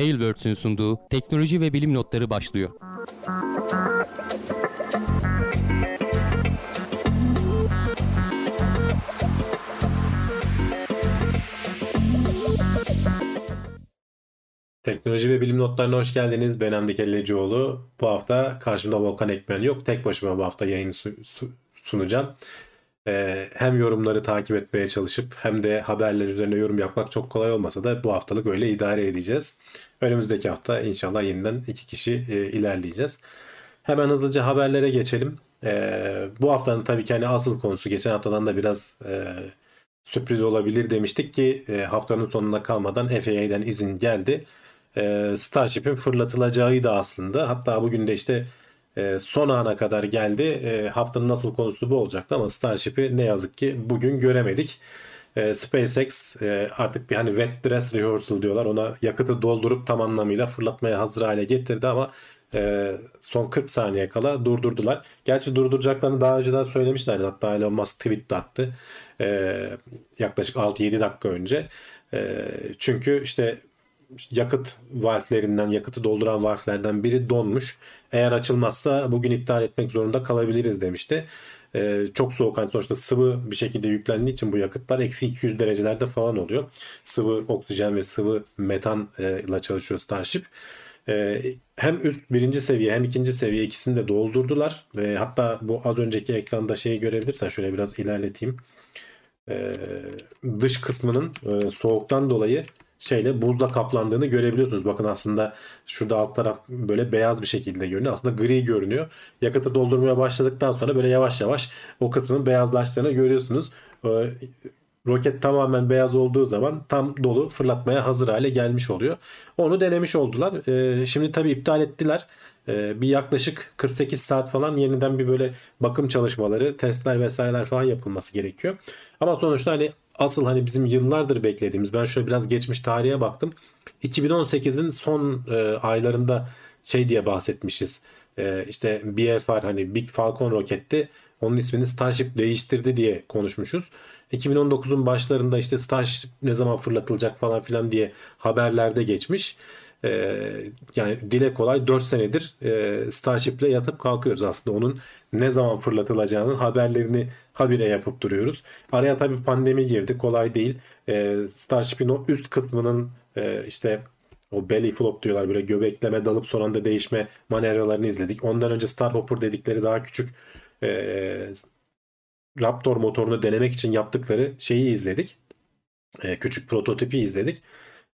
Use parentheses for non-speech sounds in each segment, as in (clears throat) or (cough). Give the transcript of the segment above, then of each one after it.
Tailwords'ün sunduğu teknoloji ve bilim notları başlıyor. Teknoloji ve bilim notlarına hoş geldiniz. Ben Hamdi Kellecioğlu. Bu hafta karşımda Volkan Ekmen yok. Tek başıma bu hafta yayını sunacağım. Ee, hem yorumları takip etmeye çalışıp hem de haberler üzerine yorum yapmak çok kolay olmasa da bu haftalık öyle idare edeceğiz. Önümüzdeki hafta inşallah yeniden iki kişi e, ilerleyeceğiz. Hemen hızlıca haberlere geçelim. Ee, bu haftanın tabii ki hani asıl konusu geçen haftadan da biraz e, sürpriz olabilir demiştik ki e, haftanın sonuna kalmadan FAA'den izin geldi. E, Starship'in fırlatılacağı da aslında. Hatta bugün de işte e, son ana kadar geldi. E, haftanın nasıl konusu bu olacaktı ama Starship'i ne yazık ki bugün göremedik. E, SpaceX e, artık bir hani wet dress rehearsal diyorlar. Ona yakıtı doldurup tam anlamıyla fırlatmaya hazır hale getirdi ama e, son 40 saniye kala durdurdular. Gerçi durduracaklarını daha önceden söylemişlerdi. Hatta Elon Musk tweet de attı. E, yaklaşık 6-7 dakika önce. Çünkü işte yakıt valflerinden, yakıtı dolduran valflerden biri donmuş. Eğer açılmazsa bugün iptal etmek zorunda kalabiliriz demişti. Ee, çok soğuk hani sonuçta sıvı bir şekilde yüklendiği için bu yakıtlar eksi 200 derecelerde falan oluyor. Sıvı oksijen ve sıvı metan e, ile çalışıyor Starship. Ee, hem üst birinci seviye hem ikinci seviye ikisini de doldurdular. Ee, hatta bu az önceki ekranda şeyi görebilirsen şöyle biraz ilerleteyim. Ee, dış kısmının e, soğuktan dolayı şeyle buzla kaplandığını görebiliyorsunuz. Bakın aslında şurada alt taraf böyle beyaz bir şekilde görünüyor. Aslında gri görünüyor. Yakıtı doldurmaya başladıktan sonra böyle yavaş yavaş o kısmın beyazlaştığını görüyorsunuz. Ee, roket tamamen beyaz olduğu zaman tam dolu fırlatmaya hazır hale gelmiş oluyor. Onu denemiş oldular. Ee, şimdi tabii iptal ettiler. Ee, bir yaklaşık 48 saat falan yeniden bir böyle bakım çalışmaları, testler vesaireler falan yapılması gerekiyor. Ama sonuçta hani asıl hani bizim yıllardır beklediğimiz ben şöyle biraz geçmiş tarihe baktım. 2018'in son e, aylarında şey diye bahsetmişiz. E, işte BFR hani Big Falcon roketti. Onun ismini Starship değiştirdi diye konuşmuşuz. 2019'un başlarında işte Starship ne zaman fırlatılacak falan filan diye haberlerde geçmiş. Ee, yani dile kolay 4 senedir e, Starship'le yatıp kalkıyoruz aslında onun ne zaman fırlatılacağının haberlerini habire yapıp duruyoruz. Araya tabii pandemi girdi kolay değil. Ee, Starship'in o üst kısmının e, işte o belly flop diyorlar böyle göbekleme dalıp son anda değişme manevralarını izledik. Ondan önce Starhopper dedikleri daha küçük e, Raptor motorunu denemek için yaptıkları şeyi izledik. E, küçük prototipi izledik.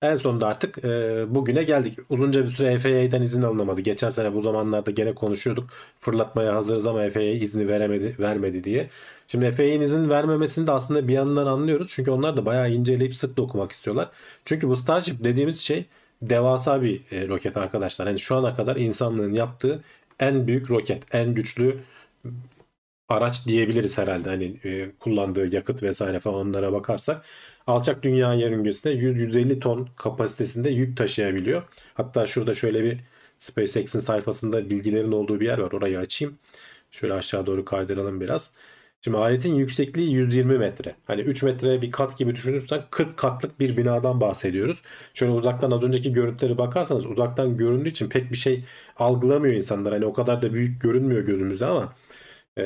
En sonunda artık e, bugüne geldik. Uzunca bir süre FAA'den izin alınamadı. Geçen sene bu zamanlarda gene konuşuyorduk. Fırlatmaya hazırız ama FAA izni veremedi, vermedi diye. Şimdi FAA'nin izin vermemesini de aslında bir yandan anlıyoruz. Çünkü onlar da bayağı inceleyip sık dokumak istiyorlar. Çünkü bu Starship dediğimiz şey devasa bir e, roket arkadaşlar. Yani şu ana kadar insanlığın yaptığı en büyük roket, en güçlü araç diyebiliriz herhalde. Hani e, kullandığı yakıt vesaire falan onlara bakarsak. Alçak dünya yörüngesinde 100-150 ton kapasitesinde yük taşıyabiliyor. Hatta şurada şöyle bir SpaceX'in sayfasında bilgilerin olduğu bir yer var. Orayı açayım. Şöyle aşağı doğru kaydıralım biraz. Şimdi aletin yüksekliği 120 metre. Hani 3 metre bir kat gibi düşünürsen 40 katlık bir binadan bahsediyoruz. Şöyle uzaktan az önceki görüntüleri bakarsanız uzaktan göründüğü için pek bir şey algılamıyor insanlar. Hani o kadar da büyük görünmüyor gözümüzde ama e,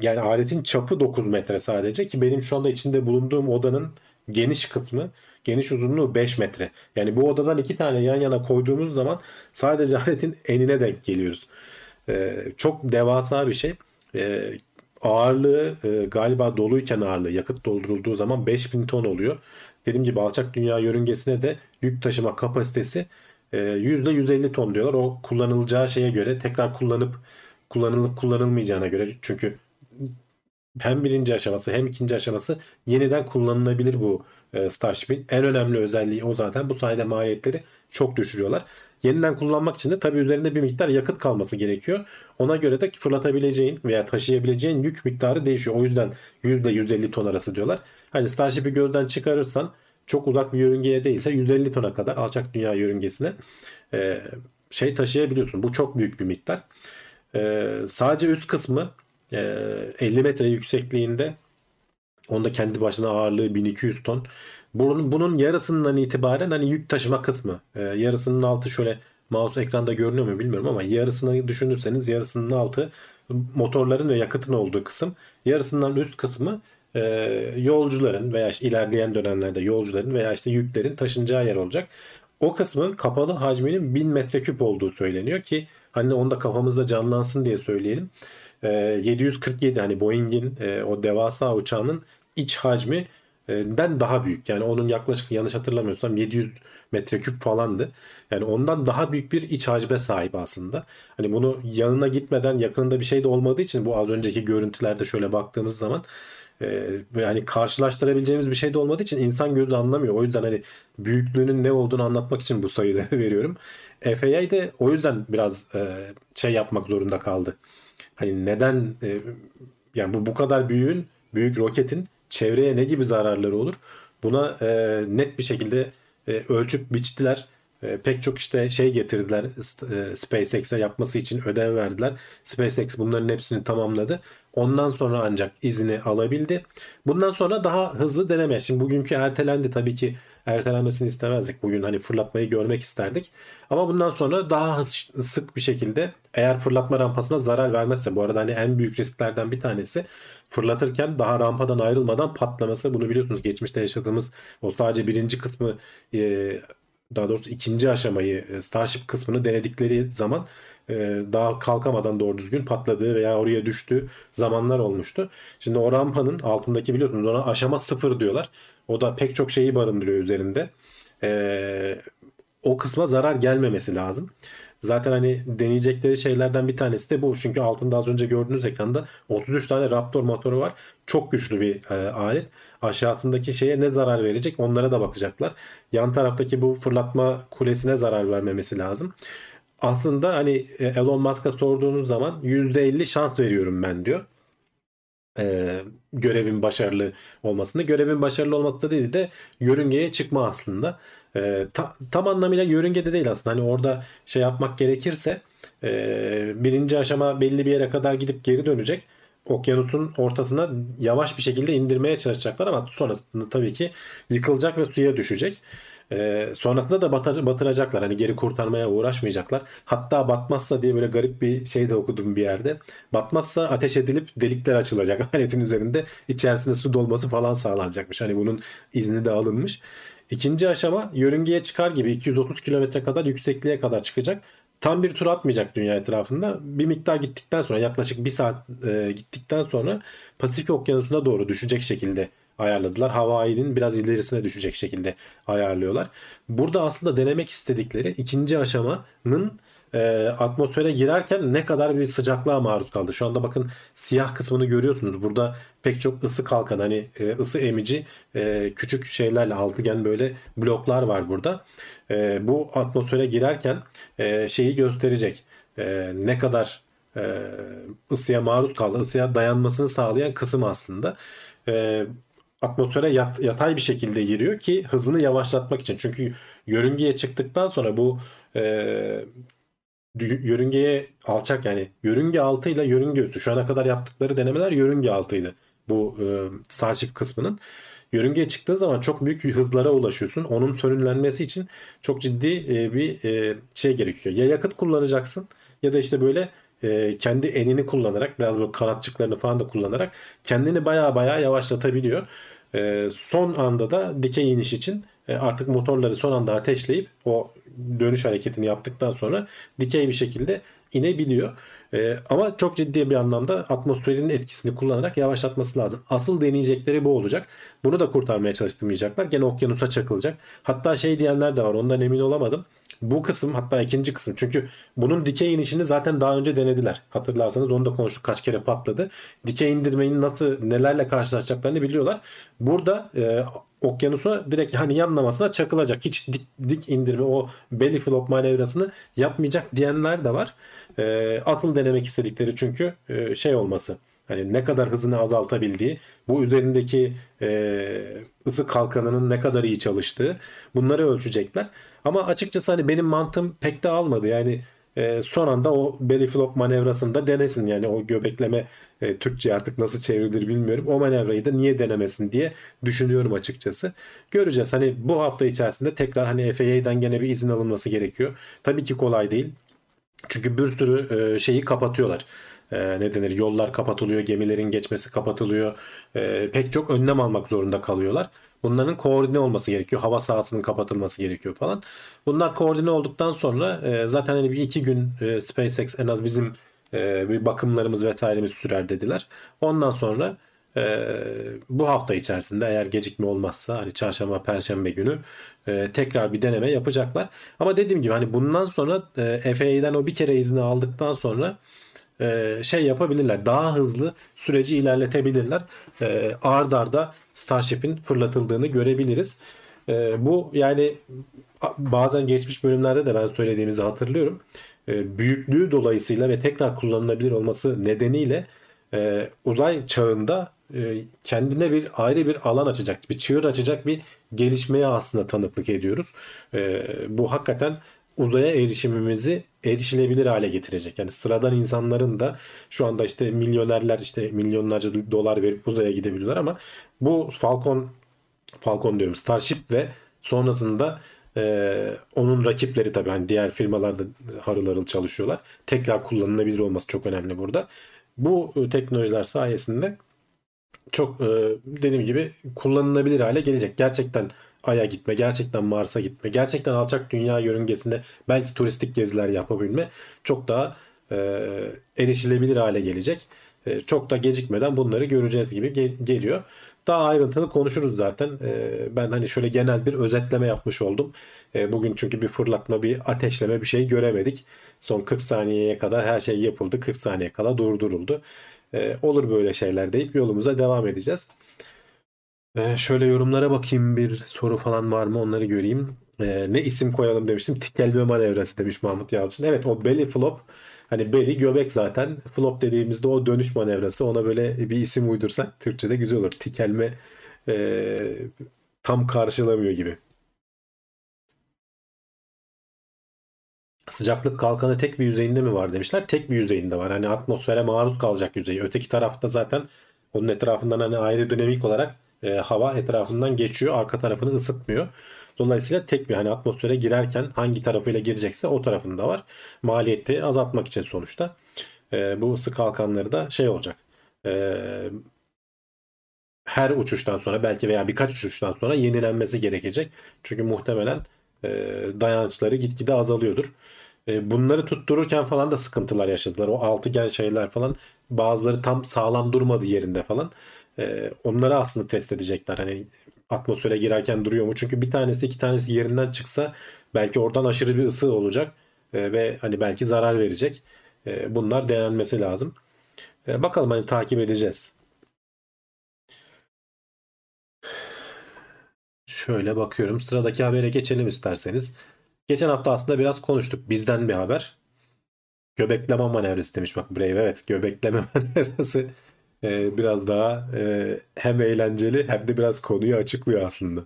yani aletin çapı 9 metre sadece ki benim şu anda içinde bulunduğum odanın geniş kısmı geniş uzunluğu 5 metre. Yani bu odadan iki tane yan yana koyduğumuz zaman sadece (laughs) aletin enine denk geliyoruz. Ee, çok devasa bir şey. Ee, ağırlığı e, galiba doluyken ağırlığı yakıt doldurulduğu zaman 5000 ton oluyor. Dediğim gibi alçak dünya yörüngesine de yük taşıma kapasitesi e, %150 ton diyorlar. O kullanılacağı şeye göre tekrar kullanıp kullanılıp kullanılmayacağına göre çünkü hem birinci aşaması hem ikinci aşaması yeniden kullanılabilir bu e, Starship'in. En önemli özelliği o zaten. Bu sayede maliyetleri çok düşürüyorlar. Yeniden kullanmak için de tabii üzerinde bir miktar yakıt kalması gerekiyor. Ona göre de fırlatabileceğin veya taşıyabileceğin yük miktarı değişiyor. O yüzden %150 ton arası diyorlar. Hani Starship'i gözden çıkarırsan çok uzak bir yörüngeye değilse 150 tona kadar alçak dünya yörüngesine e, şey taşıyabiliyorsun. Bu çok büyük bir miktar. E, sadece üst kısmı 50 ee, metre yüksekliğinde Onda kendi başına ağırlığı 1200 ton. Bunun, bunun yarısından itibaren hani yük taşıma kısmı. Ee, yarısının altı şöyle mouse ekranda görünüyor mu bilmiyorum ama yarısını düşünürseniz yarısının altı motorların ve yakıtın olduğu kısım. Yarısından üst kısmı e, yolcuların veya işte ilerleyen dönemlerde yolcuların veya işte yüklerin taşınacağı yer olacak. O kısmın kapalı hacminin 1000 metreküp olduğu söyleniyor ki hani onu da kafamızda canlansın diye söyleyelim. E, 747 hani Boeing'in e, o devasa uçağının iç hacmi den daha büyük. Yani onun yaklaşık yanlış hatırlamıyorsam 700 metreküp falandı. Yani ondan daha büyük bir iç hacme sahip aslında. Hani bunu yanına gitmeden yakınında bir şey de olmadığı için bu az önceki görüntülerde şöyle baktığımız zaman e, yani karşılaştırabileceğimiz bir şey de olmadığı için insan gözü anlamıyor. O yüzden hani büyüklüğünün ne olduğunu anlatmak için bu sayıları (laughs) veriyorum. FAA de o yüzden biraz e, şey yapmak zorunda kaldı. Hani neden e, yani bu bu kadar büyüğün büyük roketin çevreye ne gibi zararları olur? Buna e, net bir şekilde e, ölçüp biçtiler. E, pek çok işte şey getirdiler e, SpaceX'e yapması için ödev verdiler. SpaceX bunların hepsini tamamladı. Ondan sonra ancak izni alabildi. Bundan sonra daha hızlı deneme. Şimdi bugünkü ertelendi tabii ki ertelenmesini istemezdik. Bugün hani fırlatmayı görmek isterdik. Ama bundan sonra daha sık bir şekilde eğer fırlatma rampasına zarar vermezse bu arada hani en büyük risklerden bir tanesi fırlatırken daha rampadan ayrılmadan patlaması. Bunu biliyorsunuz geçmişte yaşadığımız o sadece birinci kısmı e, daha doğrusu ikinci aşamayı e, Starship kısmını denedikleri zaman e, daha kalkamadan doğru düzgün patladığı veya oraya düştüğü zamanlar olmuştu. Şimdi o rampanın altındaki biliyorsunuz ona aşama sıfır diyorlar. O da pek çok şeyi barındırıyor üzerinde. E, o kısma zarar gelmemesi lazım. Zaten hani deneyecekleri şeylerden bir tanesi de bu. Çünkü altında az önce gördüğünüz ekranda 33 tane Raptor motoru var. Çok güçlü bir e, alet. Aşağısındaki şeye ne zarar verecek onlara da bakacaklar. Yan taraftaki bu fırlatma kulesine zarar vermemesi lazım. Aslında hani e, Elon Musk'a sorduğunuz zaman %50 şans veriyorum ben diyor e, görevin başarılı olmasında. Görevin başarılı olmasında değil de yörüngeye çıkma aslında. E, ta, tam anlamıyla yörüngede değil aslında. Hani orada şey yapmak gerekirse e, birinci aşama belli bir yere kadar gidip geri dönecek. Okyanusun ortasına yavaş bir şekilde indirmeye çalışacaklar ama sonrasında tabii ki yıkılacak ve suya düşecek. E, sonrasında da batır, batıracaklar. Hani geri kurtarmaya uğraşmayacaklar. Hatta batmazsa diye böyle garip bir şey de okudum bir yerde. Batmazsa ateş edilip delikler açılacak (laughs) aletin üzerinde. içerisinde su dolması falan sağlanacakmış. Hani bunun izni de alınmış. İkinci aşama yörüngeye çıkar gibi 230 kilometre kadar yüksekliğe kadar çıkacak. Tam bir tur atmayacak dünya etrafında. Bir miktar gittikten sonra yaklaşık bir saat e, gittikten sonra Pasifik Okyanusu'na doğru düşecek şekilde ayarladılar. Hawaii'nin biraz ilerisine düşecek şekilde ayarlıyorlar. Burada aslında denemek istedikleri ikinci aşamanın e, atmosfere girerken ne kadar bir sıcaklığa maruz kaldı. Şu anda bakın siyah kısmını görüyorsunuz. Burada pek çok ısı kalkan hani e, ısı emici e, küçük şeylerle altıgen böyle bloklar var burada. E, bu atmosfere girerken e, şeyi gösterecek. E, ne kadar e, ısıya maruz kaldı, ısıya dayanmasını sağlayan kısım aslında. E, atmosfere yat, yatay bir şekilde giriyor ki hızını yavaşlatmak için. Çünkü yörüngeye çıktıktan sonra bu e, yörüngeye alçak yani yörünge altıyla yörünge üstü. Şu ana kadar yaptıkları denemeler yörünge altıydı. Bu e, Starship kısmının. Yörüngeye çıktığı zaman çok büyük hızlara ulaşıyorsun. Onun sönümlenmesi için çok ciddi e, bir e, şey gerekiyor. Ya yakıt kullanacaksın ya da işte böyle e, kendi enini kullanarak biraz böyle kanatçıklarını falan da kullanarak kendini baya baya yavaşlatabiliyor. E, son anda da dikey iniş için e, artık motorları son anda ateşleyip o dönüş hareketini yaptıktan sonra dikey bir şekilde inebiliyor. E, ama çok ciddi bir anlamda atmosferin etkisini kullanarak yavaşlatması lazım. Asıl deneyecekleri bu olacak. Bunu da kurtarmaya çalıştırmayacaklar. Gene okyanusa çakılacak. Hatta şey diyenler de var ondan emin olamadım. Bu kısım hatta ikinci kısım. Çünkü bunun dikey inişini zaten daha önce denediler. Hatırlarsanız onu da konuştuk kaç kere patladı. Dikey indirmenin nasıl nelerle karşılaşacaklarını biliyorlar. Burada e, okyanusa direkt hani yanlamasına çakılacak. Hiç dik, dik indirme o belly flop manevrasını yapmayacak diyenler de var. E, asıl denemek istedikleri çünkü e, şey olması. Hani ne kadar hızını azaltabildiği, bu üzerindeki e, ısı kalkanının ne kadar iyi çalıştığı bunları ölçecekler. Ama açıkçası hani benim mantığım pek de almadı. Yani e, son anda o belly flop manevrasını da denesin. Yani o göbekleme e, Türkçe artık nasıl çevrilir bilmiyorum. O manevrayı da niye denemesin diye düşünüyorum açıkçası. Göreceğiz. Hani bu hafta içerisinde tekrar hani FAA'dan gene bir izin alınması gerekiyor. Tabii ki kolay değil. Çünkü bir sürü e, şeyi kapatıyorlar. E, ne denir? Yollar kapatılıyor, gemilerin geçmesi kapatılıyor. E, pek çok önlem almak zorunda kalıyorlar. Bunların koordine olması gerekiyor. Hava sahasının kapatılması gerekiyor falan. Bunlar koordine olduktan sonra e, zaten hani bir iki gün e, SpaceX en az bizim e, bir bakımlarımız vesairemiz sürer dediler. Ondan sonra e, bu hafta içerisinde eğer gecikme olmazsa hani çarşamba perşembe günü e, tekrar bir deneme yapacaklar. Ama dediğim gibi hani bundan sonra e, FAA'den o bir kere izni aldıktan sonra e, şey yapabilirler. Daha hızlı süreci ilerletebilirler. E, ard arda Starship'in fırlatıldığını görebiliriz. E, bu yani bazen geçmiş bölümlerde de ben söylediğimizi hatırlıyorum. E, büyüklüğü dolayısıyla ve tekrar kullanılabilir olması nedeniyle uzay çağında kendine bir ayrı bir alan açacak, bir çığır açacak bir gelişmeye aslında tanıklık ediyoruz. Bu hakikaten uzaya erişimimizi erişilebilir hale getirecek. Yani sıradan insanların da şu anda işte milyonerler işte milyonlarca dolar verip uzaya gidebiliyorlar ama bu Falcon Falcon diyorum Starship ve sonrasında ee, onun rakipleri tabii hani diğer firmalarda harıl harıl çalışıyorlar. Tekrar kullanılabilir olması çok önemli burada. Bu teknolojiler sayesinde çok e, dediğim gibi kullanılabilir hale gelecek. Gerçekten Ay'a gitme, gerçekten Mars'a gitme, gerçekten alçak dünya yörüngesinde belki turistik geziler yapabilme çok daha e, erişilebilir hale gelecek. E, çok da gecikmeden bunları göreceğiz gibi gel- geliyor. Daha ayrıntılı konuşuruz zaten. E, ben hani şöyle genel bir özetleme yapmış oldum. E, bugün çünkü bir fırlatma, bir ateşleme bir şey göremedik. Son 40 saniyeye kadar her şey yapıldı. 40 saniye kadar durduruldu. E, olur böyle şeyler deyip yolumuza devam edeceğiz. Ee, şöyle yorumlara bakayım bir soru falan var mı onları göreyim. Ee, ne isim koyalım demiştim. Tikelme manevrası demiş Mahmut Yalçın. Evet o belly flop. Hani belly göbek zaten. Flop dediğimizde o dönüş manevrası. Ona böyle bir isim uydursak Türkçe'de güzel olur. Tikelme e, tam karşılamıyor gibi. Sıcaklık kalkanı tek bir yüzeyinde mi var demişler. Tek bir yüzeyinde var. Hani atmosfere maruz kalacak yüzeyi. Öteki tarafta zaten onun etrafından hani ayrı dinamik olarak e, hava etrafından geçiyor. Arka tarafını ısıtmıyor. Dolayısıyla tek bir hani atmosfere girerken hangi tarafıyla girecekse o tarafında var. Maliyeti azaltmak için sonuçta. E, bu ısı kalkanları da şey olacak. E, her uçuştan sonra belki veya birkaç uçuştan sonra yenilenmesi gerekecek. Çünkü muhtemelen e, dayanışları gitgide azalıyordur. E, bunları tuttururken falan da sıkıntılar yaşadılar. O altıgen şeyler falan bazıları tam sağlam durmadı yerinde falan. E, onları aslında test edecekler. Hani atmosfere girerken duruyor mu? Çünkü bir tanesi iki tanesi yerinden çıksa belki oradan aşırı bir ısı olacak e, ve hani belki zarar verecek. E, bunlar denenmesi lazım. E, bakalım hani takip edeceğiz. Şöyle bakıyorum. Sıradaki habere geçelim isterseniz. Geçen hafta aslında biraz konuştuk. Bizden bir haber. Göbekleme manevrası demiş bak Brave. Evet göbekleme (laughs) manevrası e, biraz daha e, hem eğlenceli hem de biraz konuyu açıklıyor aslında.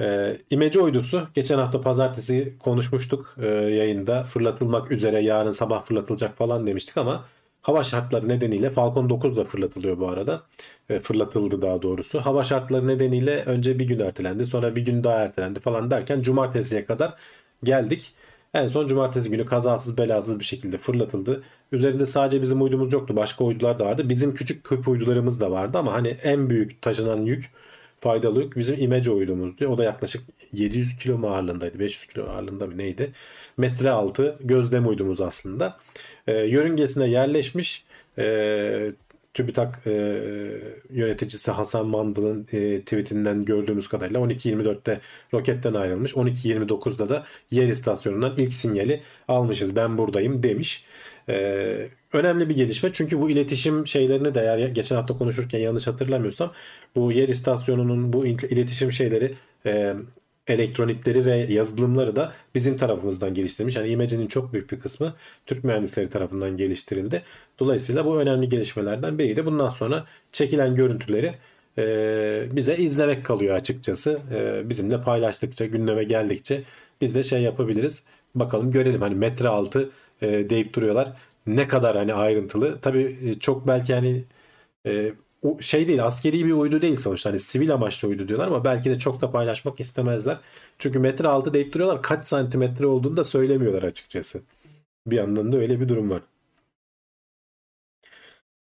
E, İmece uydusu geçen hafta pazartesi konuşmuştuk e, yayında fırlatılmak üzere yarın sabah fırlatılacak falan demiştik ama hava şartları nedeniyle Falcon 9 da fırlatılıyor bu arada. E, fırlatıldı daha doğrusu. Hava şartları nedeniyle önce bir gün ertelendi sonra bir gün daha ertelendi falan derken cumartesiye kadar geldik. En son cumartesi günü kazasız belasız bir şekilde fırlatıldı. Üzerinde sadece bizim uydumuz yoktu. Başka uydular da vardı. Bizim küçük küp uydularımız da vardı ama hani en büyük taşınan yük faydalı yük bizim imece uydumuzdu. O da yaklaşık 700 kilo mu ağırlığındaydı? 500 kilo ağırlığında mı neydi? Metre altı gözlem uydumuz aslında. E, yörüngesine yerleşmiş e, TÜBİTAK e, yöneticisi Hasan Mandıl'ın e, tweetinden gördüğümüz kadarıyla 12.24'te roketten ayrılmış. 12.29'da da yer istasyonundan ilk sinyali almışız. Ben buradayım demiş. E, önemli bir gelişme çünkü bu iletişim şeylerini de eğer geçen hafta konuşurken yanlış hatırlamıyorsam bu yer istasyonunun bu iletişim şeyleri e, elektronikleri ve yazılımları da bizim tarafımızdan geliştirilmiş. Yani IMEC'nin çok büyük bir kısmı Türk mühendisleri tarafından geliştirildi. Dolayısıyla bu önemli gelişmelerden biriydi. Bundan sonra çekilen görüntüleri e, bize izlemek kalıyor açıkçası. E, bizimle paylaştıkça, gündeme geldikçe biz de şey yapabiliriz. bakalım görelim hani metre altı e, deyip duruyorlar. Ne kadar hani ayrıntılı. Tabii e, çok belki hani e, şey değil askeri bir uydu değil sonuçta hani sivil amaçlı uydu diyorlar ama belki de çok da paylaşmak istemezler. Çünkü metre altı deyip duruyorlar kaç santimetre olduğunu da söylemiyorlar açıkçası. Bir yandan da öyle bir durum var.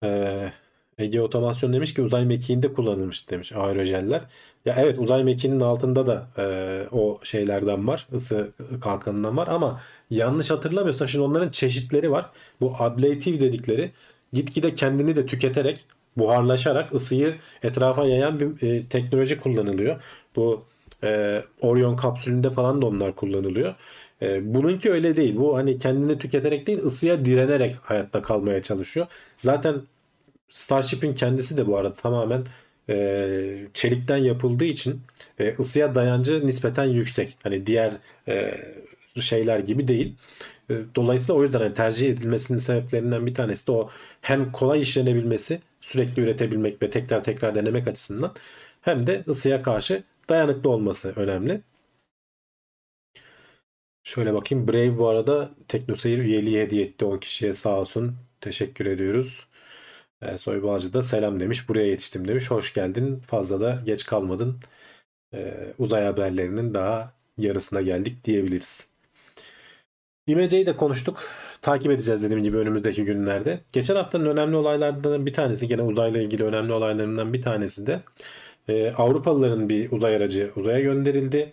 Ee, Ege Otomasyon demiş ki uzay mekiğinde kullanılmış demiş aerojeller. Ya evet uzay mekiğinin altında da e, o şeylerden var. ısı kalkanından var ama yanlış hatırlamıyorsam şimdi onların çeşitleri var. Bu ablative dedikleri gitgide kendini de tüketerek buharlaşarak ısıyı etrafa yayan bir e, teknoloji kullanılıyor. Bu e, Orion kapsülünde falan da onlar kullanılıyor. E, bununki öyle değil. Bu hani kendini tüketerek değil ısıya direnerek hayatta kalmaya çalışıyor. Zaten Starship'in kendisi de bu arada tamamen e, çelikten yapıldığı için e, ısıya dayancı nispeten yüksek. Hani diğer e, şeyler gibi değil. E, dolayısıyla o yüzden hani tercih edilmesinin sebeplerinden bir tanesi de o hem kolay işlenebilmesi, sürekli üretebilmek ve tekrar tekrar denemek açısından hem de ısıya karşı dayanıklı olması önemli. Şöyle bakayım. Brave bu arada TeknoSeyir üyeliği hediye etti 10 kişiye sağ olsun. Teşekkür ediyoruz. E, da selam demiş. Buraya yetiştim demiş. Hoş geldin. Fazla da geç kalmadın. E, uzay haberlerinin daha yarısına geldik diyebiliriz. İmece'yi de konuştuk. Takip edeceğiz dediğim gibi önümüzdeki günlerde. Geçen haftanın önemli olaylarından bir tanesi, gene uzayla ilgili önemli olaylarından bir tanesi de e, Avrupalıların bir uzay aracı uzaya gönderildi.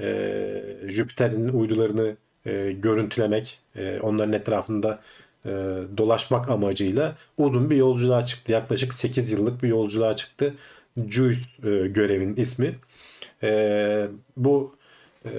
E, Jüpiter'in uydularını e, görüntülemek, e, onların etrafında e, dolaşmak amacıyla uzun bir yolculuğa çıktı. Yaklaşık 8 yıllık bir yolculuğa çıktı. JUICE e, görevin ismi. E, bu e,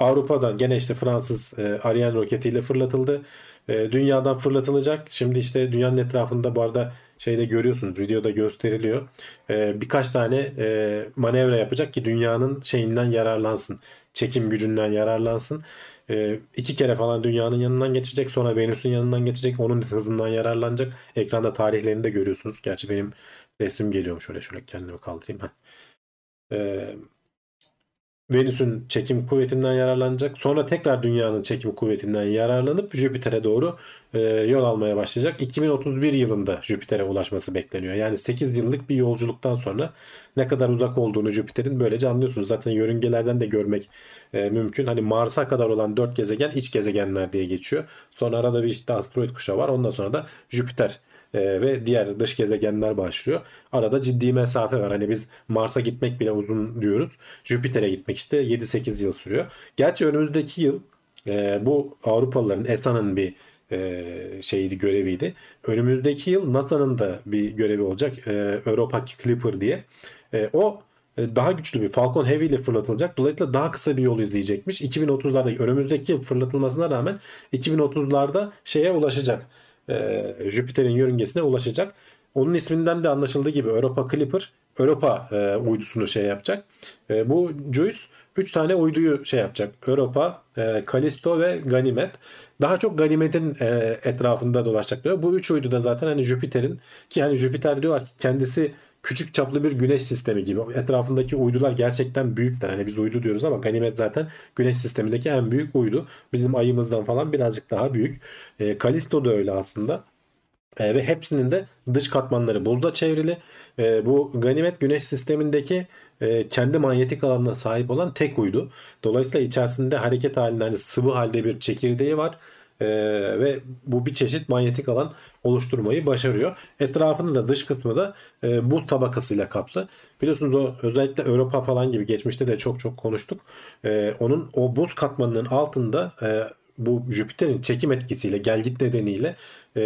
Avrupa'dan gene işte Fransız e, Ariane roketiyle fırlatıldı. E, dünyadan fırlatılacak. Şimdi işte dünyanın etrafında bu arada şeyde görüyorsunuz videoda gösteriliyor. E, birkaç tane e, manevra yapacak ki dünyanın şeyinden yararlansın. Çekim gücünden yararlansın. E, iki kere falan dünyanın yanından geçecek. Sonra Venüs'ün yanından geçecek. Onun hızından yararlanacak. Ekranda tarihlerini de görüyorsunuz. Gerçi benim resmim geliyormuş. Şöyle şöyle kendimi kaldırayım. Heh. Venüs'ün çekim kuvvetinden yararlanacak. Sonra tekrar dünyanın çekim kuvvetinden yararlanıp Jüpiter'e doğru e, yol almaya başlayacak. 2031 yılında Jüpiter'e ulaşması bekleniyor. Yani 8 yıllık bir yolculuktan sonra ne kadar uzak olduğunu Jüpiter'in böylece anlıyorsunuz. Zaten yörüngelerden de görmek e, mümkün. Hani Mars'a kadar olan 4 gezegen iç gezegenler diye geçiyor. Sonra arada bir işte asteroid kuşağı var. Ondan sonra da Jüpiter e, ve diğer dış gezegenler başlıyor. Arada ciddi mesafe var. Hani biz Mars'a gitmek bile uzun diyoruz. Jüpiter'e gitmek işte 7-8 yıl sürüyor. Gerçi önümüzdeki yıl e, bu Avrupalıların ESA'nın bir e, şeydi göreviydi. Önümüzdeki yıl NASA'nın da bir görevi olacak. E, Europa Clipper diye. E, o e, daha güçlü bir Falcon Heavy ile fırlatılacak. Dolayısıyla daha kısa bir yol izleyecekmiş. 2030'larda önümüzdeki yıl fırlatılmasına rağmen 2030'larda şeye ulaşacak e, Jüpiter'in yörüngesine ulaşacak. Onun isminden de anlaşıldığı gibi Europa Clipper Europa e, uydusunu şey yapacak. E, bu JUICE 3 tane uyduyu şey yapacak. Europa, e, Callisto ve Ganymed. Daha çok Ganymed'in e, etrafında dolaşacak diyor. Bu 3 uydu da zaten hani Jüpiter'in ki hani Jüpiter diyorlar ki kendisi küçük çaplı bir güneş sistemi gibi. Etrafındaki uydular gerçekten büyükler. Hani biz uydu diyoruz ama Ganymed zaten güneş sistemindeki en büyük uydu. Bizim ayımızdan falan birazcık daha büyük. E, Callisto da öyle aslında. E, ve hepsinin de dış katmanları buzla çevrili. E, bu Ganimet güneş sistemindeki e, kendi manyetik alanına sahip olan tek uydu. Dolayısıyla içerisinde hareket halinde hani sıvı halde bir çekirdeği var. Ee, ve bu bir çeşit manyetik alan oluşturmayı başarıyor. Etrafında da dış kısmı da e, buz tabakasıyla kaplı. Biliyorsunuz o özellikle Avrupa falan gibi geçmişte de çok çok konuştuk. E, onun o buz katmanının altında e, bu Jüpiter'in çekim etkisiyle gelgit nedeniyle e,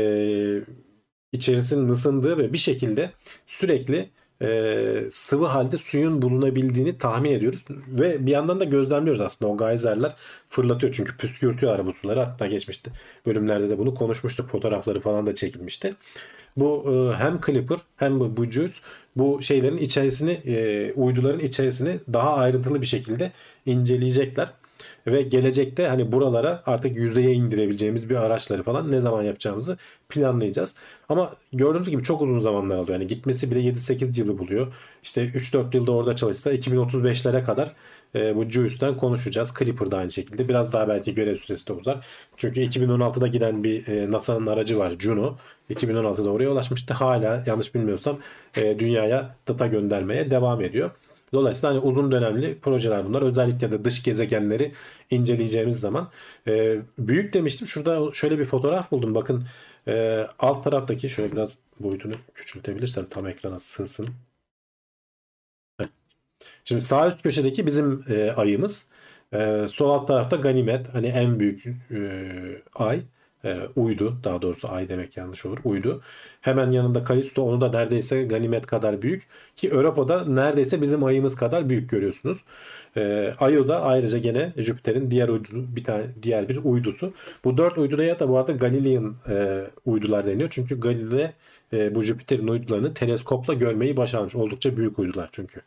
içerisinin ısındığı ve bir şekilde sürekli e, sıvı halde suyun bulunabildiğini tahmin ediyoruz. Ve bir yandan da gözlemliyoruz aslında o geyserler fırlatıyor çünkü püskürtüyorlar bu suları. Hatta geçmişti bölümlerde de bunu konuşmuştuk. Fotoğrafları falan da çekilmişti. Bu e, hem Clipper hem bu, bu Juice bu şeylerin içerisini e, uyduların içerisini daha ayrıntılı bir şekilde inceleyecekler. Ve gelecekte hani buralara artık yüzeye indirebileceğimiz bir araçları falan ne zaman yapacağımızı planlayacağız. Ama gördüğünüz gibi çok uzun zamanlar alıyor. Yani gitmesi bile 7-8 yılı buluyor. İşte 3-4 yılda orada çalışsa 2035'lere kadar e, bu JUICE'den konuşacağız. Clipper da aynı şekilde. Biraz daha belki görev süresi de uzar. Çünkü 2016'da giden bir e, NASA'nın aracı var Juno. 2016'da oraya ulaşmıştı. Hala yanlış bilmiyorsam e, dünyaya data göndermeye devam ediyor. Dolayısıyla hani uzun dönemli projeler bunlar. Özellikle de dış gezegenleri inceleyeceğimiz zaman. E, büyük demiştim. Şurada şöyle bir fotoğraf buldum. Bakın e, alt taraftaki şöyle biraz boyutunu küçültebilirsem tam ekrana sığsın. Şimdi sağ üst köşedeki bizim e, ayımız. E, sol alt tarafta Ganimet. Hani en büyük e, ay e, uydu daha doğrusu ay demek yanlış olur uydu. Hemen yanında Kalisto onu da neredeyse ganimet kadar büyük ki Avrupa'da neredeyse bizim ayımız kadar büyük görüyorsunuz. E, Io da ayrıca gene Jüpiter'in diğer uydu, bir tane diğer bir uydusu. Bu dört uyduya da bu arada Galilean e, uydular deniyor. Çünkü Galile e, bu Jüpiter'in uydularını teleskopla görmeyi başarmış. Oldukça büyük uydular çünkü.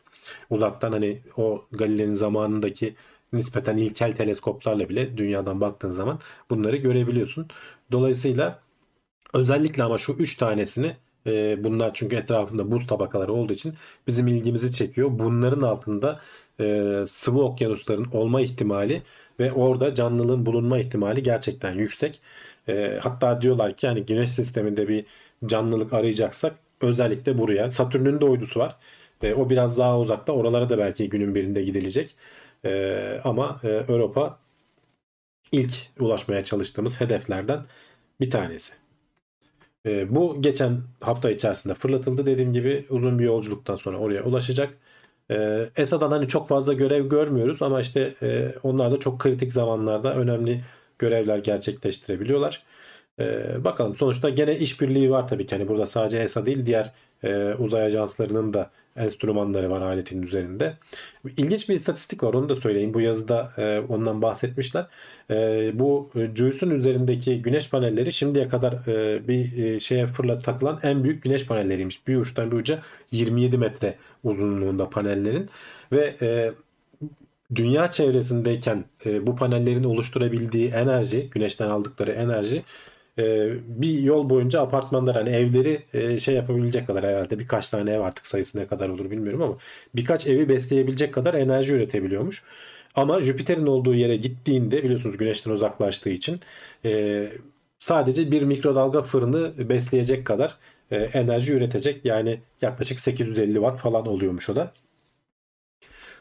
Uzaktan hani o Galile'nin zamanındaki nispeten ilkel teleskoplarla bile dünyadan baktığın zaman bunları görebiliyorsun. Dolayısıyla özellikle ama şu üç tanesini e, bunlar çünkü etrafında buz tabakaları olduğu için bizim ilgimizi çekiyor. Bunların altında e, sıvı okyanusların olma ihtimali ve orada canlılığın bulunma ihtimali gerçekten yüksek. E, hatta diyorlar ki yani güneş sisteminde bir canlılık arayacaksak özellikle buraya. Satürn'ün de uydusu var. E, o biraz daha uzakta. Oralara da belki günün birinde gidilecek. E, ama e, Avrupa ilk ulaşmaya çalıştığımız hedeflerden bir tanesi. E, bu geçen hafta içerisinde fırlatıldı. Dediğim gibi uzun bir yolculuktan sonra oraya ulaşacak. E, ESA'dan hani çok fazla görev görmüyoruz ama işte e, onlar da çok kritik zamanlarda önemli görevler gerçekleştirebiliyorlar. E, bakalım sonuçta gene işbirliği var tabii ki. Hani burada sadece ESA değil diğer e, uzay ajanslarının da enstrümanları var aletin üzerinde. İlginç bir istatistik var onu da söyleyeyim. Bu yazıda e, ondan bahsetmişler. E, bu JUICE'un üzerindeki güneş panelleri şimdiye kadar e, bir e, şeye fırlat takılan en büyük güneş panelleriymiş. Bir uçtan bir uca 27 metre uzunluğunda panellerin ve e, dünya çevresindeyken e, bu panellerin oluşturabildiği enerji, güneşten aldıkları enerji e, bir yol boyunca apartmanlar hani evleri e, şey yapabilecek kadar herhalde birkaç tane ev artık sayısı ne kadar olur bilmiyorum ama birkaç evi besleyebilecek kadar enerji üretebiliyormuş. Ama Jüpiter'in olduğu yere gittiğinde biliyorsunuz güneşten uzaklaştığı için e, sadece bir mikrodalga fırını besleyecek kadar enerji üretecek. Yani yaklaşık 850 watt falan oluyormuş o da.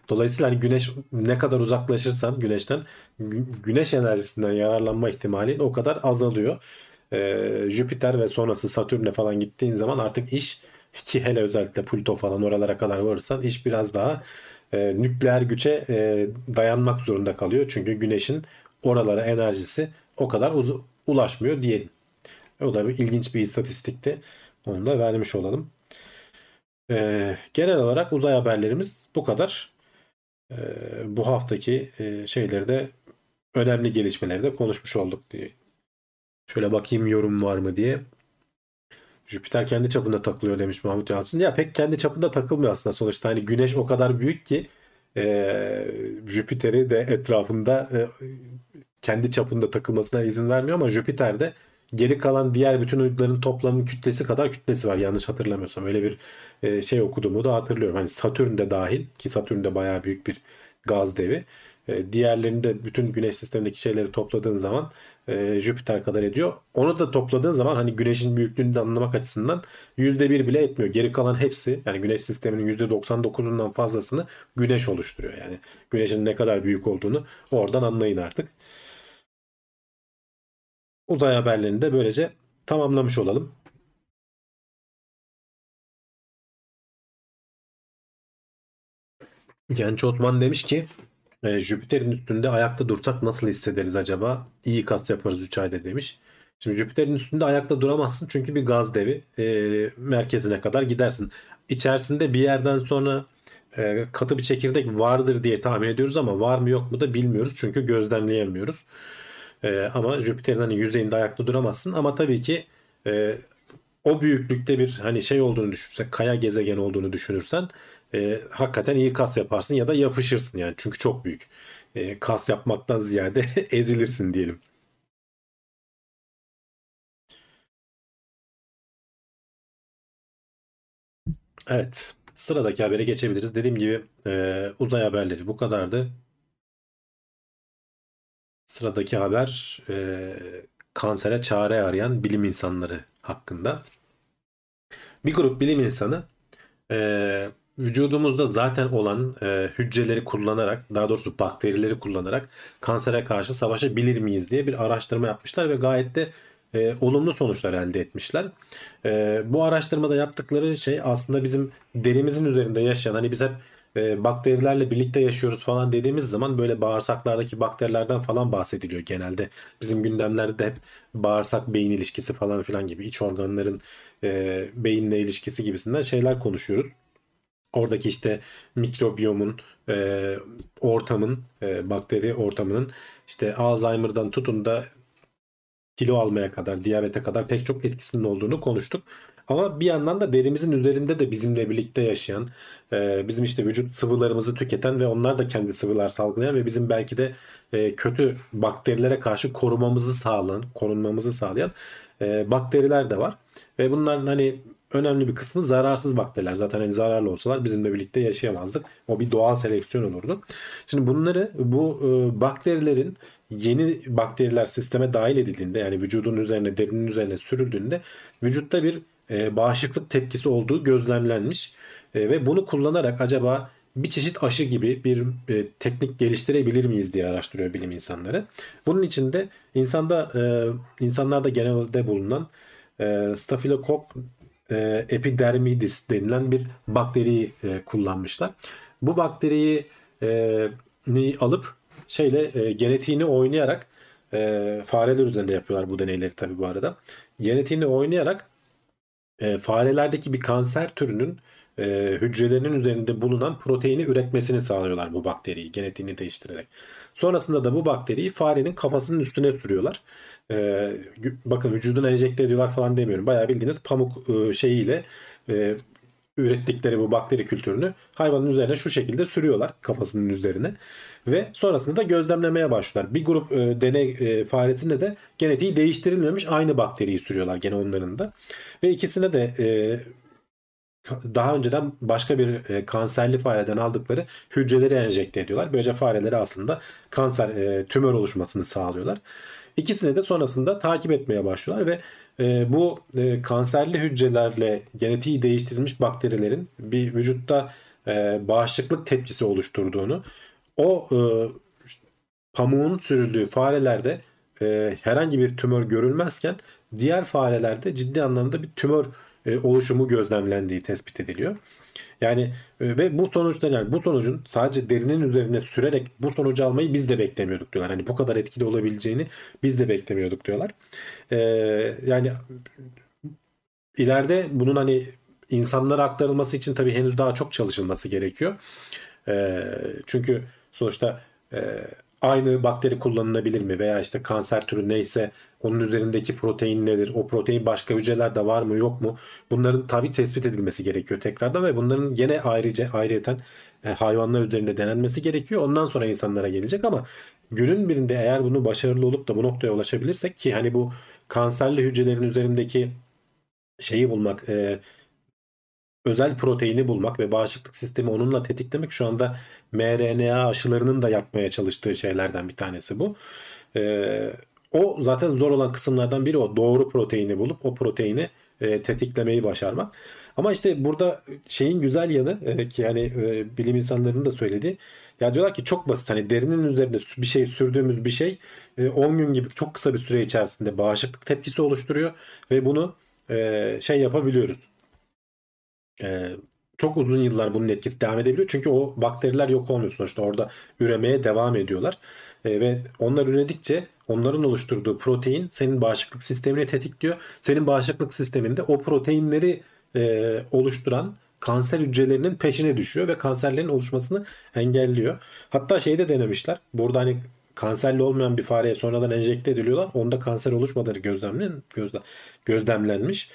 Dolayısıyla hani güneş ne kadar uzaklaşırsan güneşten güneş enerjisinden yararlanma ihtimalin o kadar azalıyor. Ee, Jüpiter ve sonrası Satürn'e falan gittiğin zaman artık iş ki hele özellikle Plüto falan oralara kadar varırsan iş biraz daha e, nükleer güce e, dayanmak zorunda kalıyor. Çünkü güneşin oralara enerjisi o kadar uz- ulaşmıyor diyelim. O da bir ilginç bir istatistikti. Onu da vermiş olalım. Ee, genel olarak uzay haberlerimiz bu kadar. Ee, bu haftaki e, şeyleri de önemli gelişmeleri de konuşmuş olduk diye. Şöyle bakayım yorum var mı diye. Jüpiter kendi çapında takılıyor demiş Mahmut Yalçın. Ya pek kendi çapında takılmıyor aslında sonuçta. Hani güneş o kadar büyük ki e, Jüpiter'i de etrafında e, kendi çapında takılmasına izin vermiyor ama Jüpiter'de geri kalan diğer bütün uyduların toplamın kütlesi kadar kütlesi var yanlış hatırlamıyorsam. Öyle bir e, şey okuduğumu da hatırlıyorum. Hani Satürn de dahil ki Satürn de bayağı büyük bir gaz devi. E, diğerlerini de bütün güneş sistemindeki şeyleri topladığın zaman e, Jüpiter kadar ediyor. Onu da topladığın zaman hani güneşin büyüklüğünü de anlamak açısından %1 bile etmiyor. Geri kalan hepsi yani güneş sisteminin %99'undan fazlasını güneş oluşturuyor. Yani güneşin ne kadar büyük olduğunu oradan anlayın artık. Uzay haberlerini de böylece tamamlamış olalım. Genç Osman demiş ki e, Jüpiter'in üstünde ayakta dursak nasıl hissederiz acaba? İyi kas yaparız 3 ayda demiş. Şimdi Jüpiter'in üstünde ayakta duramazsın çünkü bir gaz devi. E, merkezine kadar gidersin. İçerisinde bir yerden sonra e, katı bir çekirdek vardır diye tahmin ediyoruz ama var mı yok mu da bilmiyoruz. Çünkü gözlemleyemiyoruz. E, ama Jüpiter'in hani yüzeyinde ayakta duramazsın. Ama tabii ki e, o büyüklükte bir hani şey olduğunu düşünürsen, kaya gezegen olduğunu düşünürsen e, hakikaten iyi kas yaparsın ya da yapışırsın yani çünkü çok büyük. E, kas yapmaktan ziyade (laughs) ezilirsin diyelim. Evet. Sıradaki habere geçebiliriz. Dediğim gibi e, uzay haberleri bu kadardı. Sıradaki haber e, kansere çare arayan bilim insanları hakkında. Bir grup bilim insanı e, vücudumuzda zaten olan e, hücreleri kullanarak, daha doğrusu bakterileri kullanarak kansere karşı savaşabilir miyiz diye bir araştırma yapmışlar ve gayet de e, olumlu sonuçlar elde etmişler. E, bu araştırmada yaptıkları şey aslında bizim derimizin üzerinde yaşayan hani biz hep e, bakterilerle birlikte yaşıyoruz falan dediğimiz zaman böyle bağırsaklardaki bakterilerden falan bahsediliyor genelde. Bizim gündemlerde de hep bağırsak beyin ilişkisi falan filan gibi iç organların e, beyinle ilişkisi gibisinden şeyler konuşuyoruz. Oradaki işte mikrobiyomun, e, ortamın, e, bakteri ortamının işte Alzheimer'dan tutun da kilo almaya kadar, diyabete kadar pek çok etkisinin olduğunu konuştuk. Ama bir yandan da derimizin üzerinde de bizimle birlikte yaşayan, e, bizim işte vücut sıvılarımızı tüketen ve onlar da kendi sıvılar salgılayan ve bizim belki de e, kötü bakterilere karşı korumamızı sağlayan, korunmamızı sağlayan e, bakteriler de var. Ve bunların hani önemli bir kısmı zararsız bakteriler. Zaten hani zararlı olsalar bizimle birlikte yaşayamazdık. O bir doğal seleksiyon olurdu. Şimdi bunları bu bakterilerin yeni bakteriler sisteme dahil edildiğinde yani vücudun üzerine derinin üzerine sürüldüğünde vücutta bir e, bağışıklık tepkisi olduğu gözlemlenmiş e, ve bunu kullanarak acaba bir çeşit aşı gibi bir e, teknik geliştirebilir miyiz diye araştırıyor bilim insanları. Bunun için de insanda e, insanlarda genelde bulunan e, Staphylokok e, epidermidis denilen bir bakteriyi e, kullanmışlar. Bu bakteriyi e, alıp şeyle e, genetiğini oynayarak e, fareler üzerinde yapıyorlar bu deneyleri tabi bu arada. Genetiğini oynayarak e, farelerdeki bir kanser türünün e, hücrelerinin üzerinde bulunan proteini üretmesini sağlıyorlar bu bakteriyi genetiğini değiştirerek. Sonrasında da bu bakteriyi farenin kafasının üstüne sürüyorlar. E, bakın vücuduna enjekte ediyorlar falan demiyorum. Bayağı bildiğiniz pamuk e, şeyiyle e, ürettikleri bu bakteri kültürünü hayvanın üzerine şu şekilde sürüyorlar kafasının üzerine ve sonrasında da gözlemlemeye başlıyorlar. Bir grup e, deney e, faresinde de genetiği değiştirilmemiş aynı bakteriyi sürüyorlar gene onların da ve ikisine de e, daha önceden başka bir e, kanserli fareden aldıkları hücreleri enjekte ediyorlar. Böylece farelere aslında kanser e, tümör oluşmasını sağlıyorlar. İkisini de sonrasında takip etmeye başlıyorlar ve e, bu e, kanserli hücrelerle genetiği değiştirilmiş bakterilerin bir vücutta e, bağışıklık tepkisi oluşturduğunu o e, pamuğun sürüldüğü farelerde e, herhangi bir tümör görülmezken diğer farelerde ciddi anlamda bir tümör e, oluşumu gözlemlendiği tespit ediliyor. Yani e, ve bu sonuçta yani bu sonucun sadece derinin üzerine sürerek bu sonucu almayı biz de beklemiyorduk diyorlar. Hani bu kadar etkili olabileceğini biz de beklemiyorduk diyorlar. E, yani ileride bunun hani insanlara aktarılması için tabii henüz daha çok çalışılması gerekiyor. E, çünkü sonuçta e, aynı bakteri kullanılabilir mi veya işte kanser türü neyse onun üzerindeki protein nedir? O protein başka hücrelerde var mı yok mu? Bunların tabi tespit edilmesi gerekiyor tekrardan ve bunların yine ayrıca ayrıyeten e, hayvanlar üzerinde denenmesi gerekiyor. Ondan sonra insanlara gelecek ama günün birinde eğer bunu başarılı olup da bu noktaya ulaşabilirsek ki hani bu kanserli hücrelerin üzerindeki şeyi bulmak, e, özel proteini bulmak ve bağışıklık sistemi onunla tetiklemek şu anda mRNA aşılarının da yapmaya çalıştığı şeylerden bir tanesi bu. Ee, o zaten zor olan kısımlardan biri o. Doğru proteini bulup o proteini e, tetiklemeyi başarmak. Ama işte burada şeyin güzel yanı e, ki yani e, bilim insanlarının da söylediği ya diyorlar ki çok basit hani derinin üzerinde bir şey sürdüğümüz bir şey e, 10 gün gibi çok kısa bir süre içerisinde bağışıklık tepkisi oluşturuyor ve bunu e, şey yapabiliyoruz. E, çok uzun yıllar bunun etkisi devam edebiliyor. Çünkü o bakteriler yok olmuyor sonuçta. Orada üremeye devam ediyorlar. E, ve onlar üredikçe onların oluşturduğu protein senin bağışıklık sistemini tetikliyor. Senin bağışıklık sisteminde o proteinleri e, oluşturan kanser hücrelerinin peşine düşüyor ve kanserlerin oluşmasını engelliyor. Hatta şeyi de denemişler. Burada hani kanserli olmayan bir fareye sonradan enjekte ediliyorlar. Onda kanser oluşmadığı gözlemlen, gözle, gözlemlenmiş.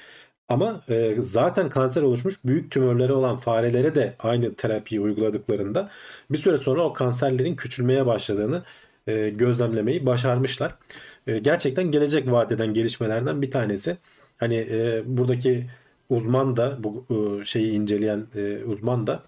Ama e, zaten kanser oluşmuş büyük tümörleri olan farelere de aynı terapiyi uyguladıklarında bir süre sonra o kanserlerin küçülmeye başladığını e, gözlemlemeyi başarmışlar. E, gerçekten gelecek vadeden gelişmelerden bir tanesi. Hani e, buradaki uzman da bu e, şeyi inceleyen e, uzman da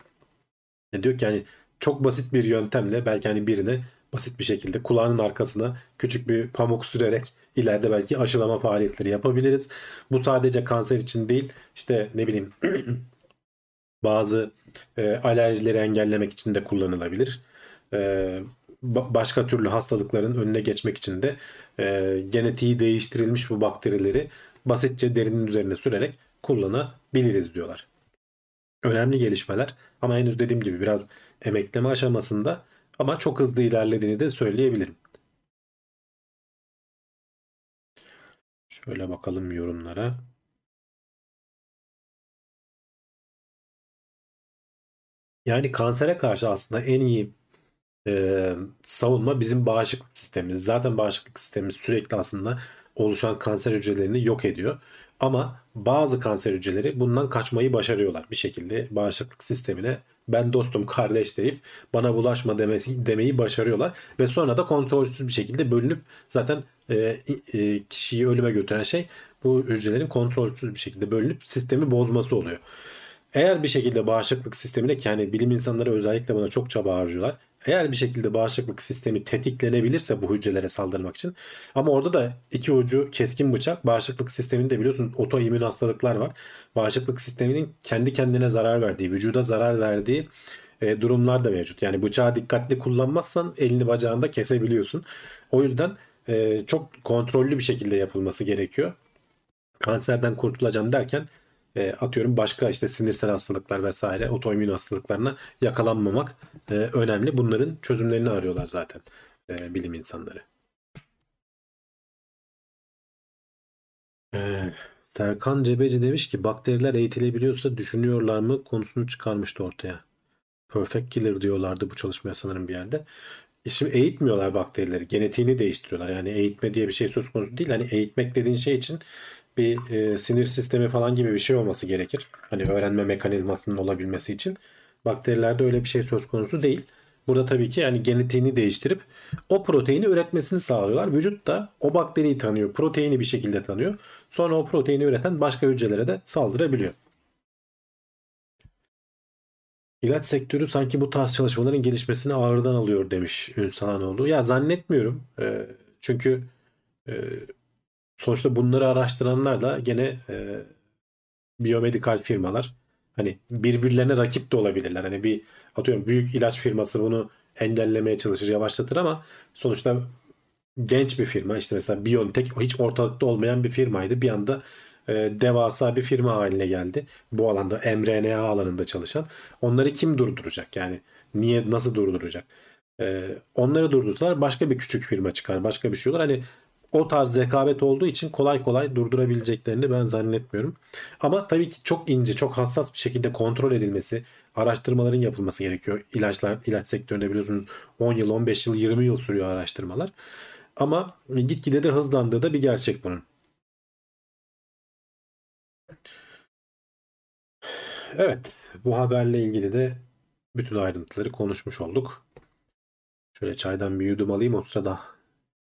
e, diyor ki hani çok basit bir yöntemle belki hani birine basit bir şekilde kulağının arkasına küçük bir pamuk sürerek ileride belki aşılama faaliyetleri yapabiliriz. Bu sadece kanser için değil işte ne bileyim (clears throat) bazı e, alerjileri engellemek için de kullanılabilir. E, başka türlü hastalıkların önüne geçmek için de e, genetiği değiştirilmiş bu bakterileri basitçe derinin üzerine sürerek kullanabiliriz diyorlar. Önemli gelişmeler ama henüz dediğim gibi biraz emekleme aşamasında ama çok hızlı ilerlediğini de söyleyebilirim. Şöyle bakalım yorumlara. Yani kansere karşı aslında en iyi e, savunma bizim bağışıklık sistemimiz. Zaten bağışıklık sistemimiz sürekli aslında oluşan kanser hücrelerini yok ediyor. Ama bazı kanser hücreleri bundan kaçmayı başarıyorlar bir şekilde bağışıklık sistemine ben dostum kardeş deyip bana bulaşma demesi, demeyi başarıyorlar ve sonra da kontrolsüz bir şekilde bölünüp zaten e, e, kişiyi ölüme götüren şey bu hücrelerin kontrolsüz bir şekilde bölünüp sistemi bozması oluyor. Eğer bir şekilde bağışıklık sistemine yani bilim insanları özellikle buna çok çaba harcıyorlar. Eğer bir şekilde bağışıklık sistemi tetiklenebilirse bu hücrelere saldırmak için ama orada da iki ucu keskin bıçak bağışıklık sisteminde biliyorsunuz otoimmün hastalıklar var. Bağışıklık sisteminin kendi kendine zarar verdiği, vücuda zarar verdiği e, durumlar da mevcut. Yani bıçağı dikkatli kullanmazsan elini bacağını da kesebiliyorsun. O yüzden e, çok kontrollü bir şekilde yapılması gerekiyor. Kanserden kurtulacağım derken e, atıyorum başka işte sinirsel hastalıklar vesaire otoimmün hastalıklarına yakalanmamak e, önemli. Bunların çözümlerini arıyorlar zaten e, bilim insanları. E, Serkan Cebeci demiş ki bakteriler eğitilebiliyorsa düşünüyorlar mı konusunu çıkarmıştı ortaya. Perfect killer diyorlardı bu çalışmaya sanırım bir yerde. E şimdi eğitmiyorlar bakterileri. Genetiğini değiştiriyorlar. Yani eğitme diye bir şey söz konusu değil. Hani eğitmek dediğin şey için bir e, sinir sistemi falan gibi bir şey olması gerekir. Hani öğrenme mekanizmasının olabilmesi için. Bakterilerde öyle bir şey söz konusu değil. Burada tabii ki yani genetiğini değiştirip o proteini üretmesini sağlıyorlar. Vücut da o bakteriyi tanıyor, proteini bir şekilde tanıyor. Sonra o proteini üreten başka hücrelere de saldırabiliyor. İlaç sektörü sanki bu tarz çalışmaların gelişmesini ağırdan alıyor demiş Ünsal Hanoğlu. Ya zannetmiyorum. E, çünkü e, sonuçta bunları araştıranlar da gene e, biyomedikal firmalar. Hani birbirlerine rakip de olabilirler. Hani bir atıyorum büyük ilaç firması bunu engellemeye çalışır, yavaşlatır ama sonuçta genç bir firma işte mesela BioNTech hiç ortalıkta olmayan bir firmaydı. Bir anda e, devasa bir firma haline geldi. Bu alanda mRNA alanında çalışan. Onları kim durduracak? Yani niye nasıl durduracak? E, onları durdursalar başka bir küçük firma çıkar. Başka bir şey olur. Hani o tarz rekabet olduğu için kolay kolay durdurabileceklerini ben zannetmiyorum. Ama tabii ki çok ince, çok hassas bir şekilde kontrol edilmesi, araştırmaların yapılması gerekiyor. İlaçlar, ilaç sektöründe biliyorsunuz 10 yıl, 15 yıl, 20 yıl sürüyor araştırmalar. Ama gitgide de hızlandığı da bir gerçek bunun. Evet, bu haberle ilgili de bütün ayrıntıları konuşmuş olduk. Şöyle çaydan bir yudum alayım o sırada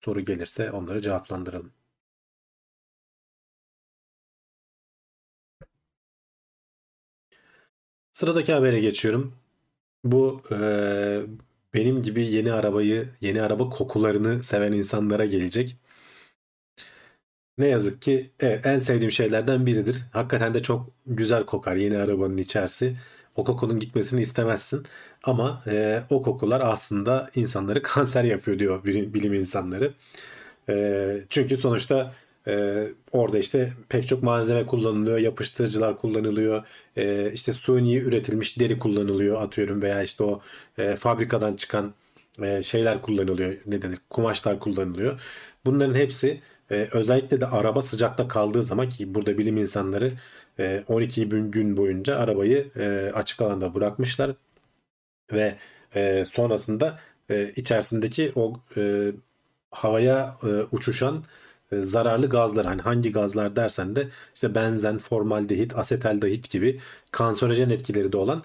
soru gelirse onları cevaplandıralım. Sıradaki habere geçiyorum. Bu e, benim gibi yeni arabayı, yeni araba kokularını seven insanlara gelecek. Ne yazık ki evet, en sevdiğim şeylerden biridir. Hakikaten de çok güzel kokar yeni arabanın içerisi. O kokunun gitmesini istemezsin. Ama e, o kokular aslında insanları (laughs) kanser yapıyor diyor bilim insanları. E, çünkü sonuçta e, orada işte pek çok malzeme kullanılıyor, yapıştırıcılar kullanılıyor, e, işte suni üretilmiş deri kullanılıyor atıyorum veya işte o e, fabrikadan çıkan e, şeyler kullanılıyor, ne denir, kumaşlar kullanılıyor. Bunların hepsi e, özellikle de araba sıcakta kaldığı zaman ki burada bilim insanları e, 12 gün boyunca arabayı e, açık alanda bırakmışlar ve e, sonrasında e, içerisindeki o havaya uçuşan zararlı gazlar hani hangi gazlar dersen de işte benzen, formaldehit, asetaldehit gibi kanserojen etkileri de olan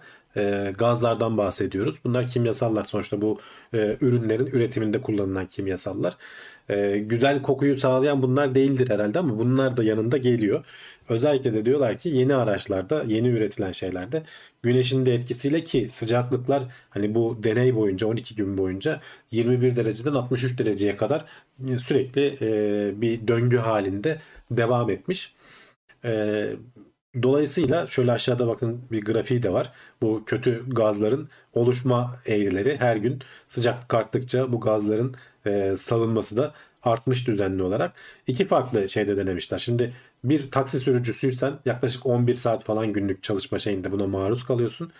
gazlardan bahsediyoruz. Bunlar kimyasallar sonuçta bu ürünlerin üretiminde kullanılan kimyasallar. Güzel kokuyu sağlayan bunlar değildir herhalde ama bunlar da yanında geliyor. Özellikle de diyorlar ki yeni araçlarda, yeni üretilen şeylerde güneşin de etkisiyle ki sıcaklıklar hani bu deney boyunca 12 gün boyunca 21 dereceden 63 dereceye kadar sürekli e, bir döngü halinde devam etmiş. E, dolayısıyla şöyle aşağıda bakın bir grafiği de var. Bu kötü gazların oluşma eğrileri her gün sıcaklık arttıkça bu gazların e, salınması da artmış düzenli olarak. İki farklı şeyde denemişler. Şimdi bir taksi sürücüsüysen yaklaşık 11 saat falan günlük çalışma şeyinde buna maruz kalıyorsun.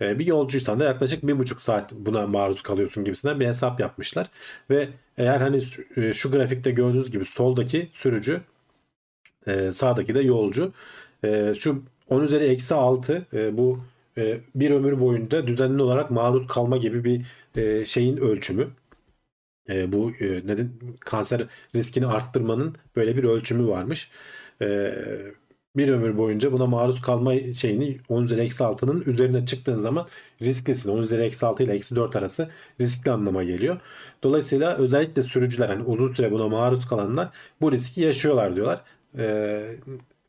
Ee, bir yolcuysan da yaklaşık bir buçuk saat buna maruz kalıyorsun gibisinden bir hesap yapmışlar. Ve eğer hani e, şu grafikte gördüğünüz gibi soldaki sürücü e, sağdaki de yolcu. E, şu 10 üzeri eksi 6 bu bir ömür boyunca düzenli olarak maruz kalma gibi bir şeyin ölçümü. Bu neden kanser riskini arttırmanın böyle bir ölçümü varmış bir ömür boyunca buna maruz kalma şeyini 10 üzeri eksi 6'nın üzerine çıktığın zaman risklisin. 10 üzeri eksi 6 ile eksi 4 arası riskli anlama geliyor. Dolayısıyla özellikle sürücüler hani uzun süre buna maruz kalanlar bu riski yaşıyorlar diyorlar. Ee,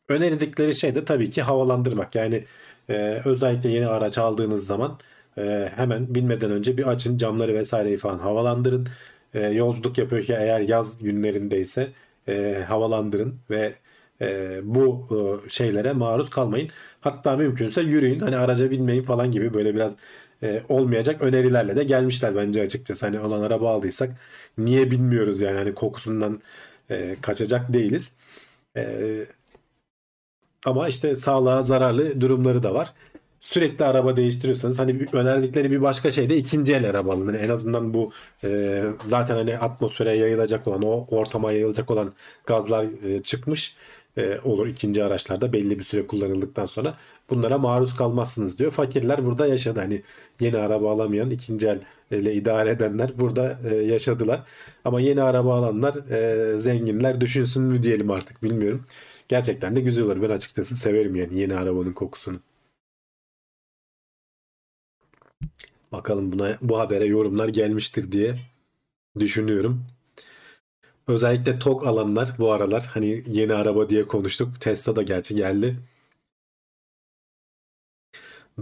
önerildikleri şey de tabii ki havalandırmak. Yani e, özellikle yeni araç aldığınız zaman e, hemen binmeden önce bir açın camları vesaireyi falan havalandırın. E, yolculuk yapıyorken eğer yaz günlerindeyse e, havalandırın ve e, bu e, şeylere maruz kalmayın. Hatta mümkünse yürüyün hani araca binmeyin falan gibi böyle biraz e, olmayacak önerilerle de gelmişler bence açıkçası. Hani olan araba aldıysak niye bilmiyoruz yani hani kokusundan e, kaçacak değiliz. E, ama işte sağlığa zararlı durumları da var. Sürekli araba değiştiriyorsanız hani önerdikleri bir başka şey de ikinci el araba alın. Yani en azından bu e, zaten hani atmosfere yayılacak olan o ortama yayılacak olan gazlar e, çıkmış e, olur ikinci araçlarda belli bir süre kullanıldıktan sonra bunlara maruz kalmazsınız diyor. Fakirler burada yaşadı. Hani yeni araba alamayan ikinci el ile idare edenler burada e, yaşadılar. Ama yeni araba alanlar e, zenginler düşünsün mü diyelim artık bilmiyorum. Gerçekten de güzel olur. Ben açıkçası severim yani yeni arabanın kokusunu. Bakalım buna bu habere yorumlar gelmiştir diye düşünüyorum. Özellikle tok alanlar bu aralar hani yeni araba diye konuştuk. Tesla da gerçi geldi.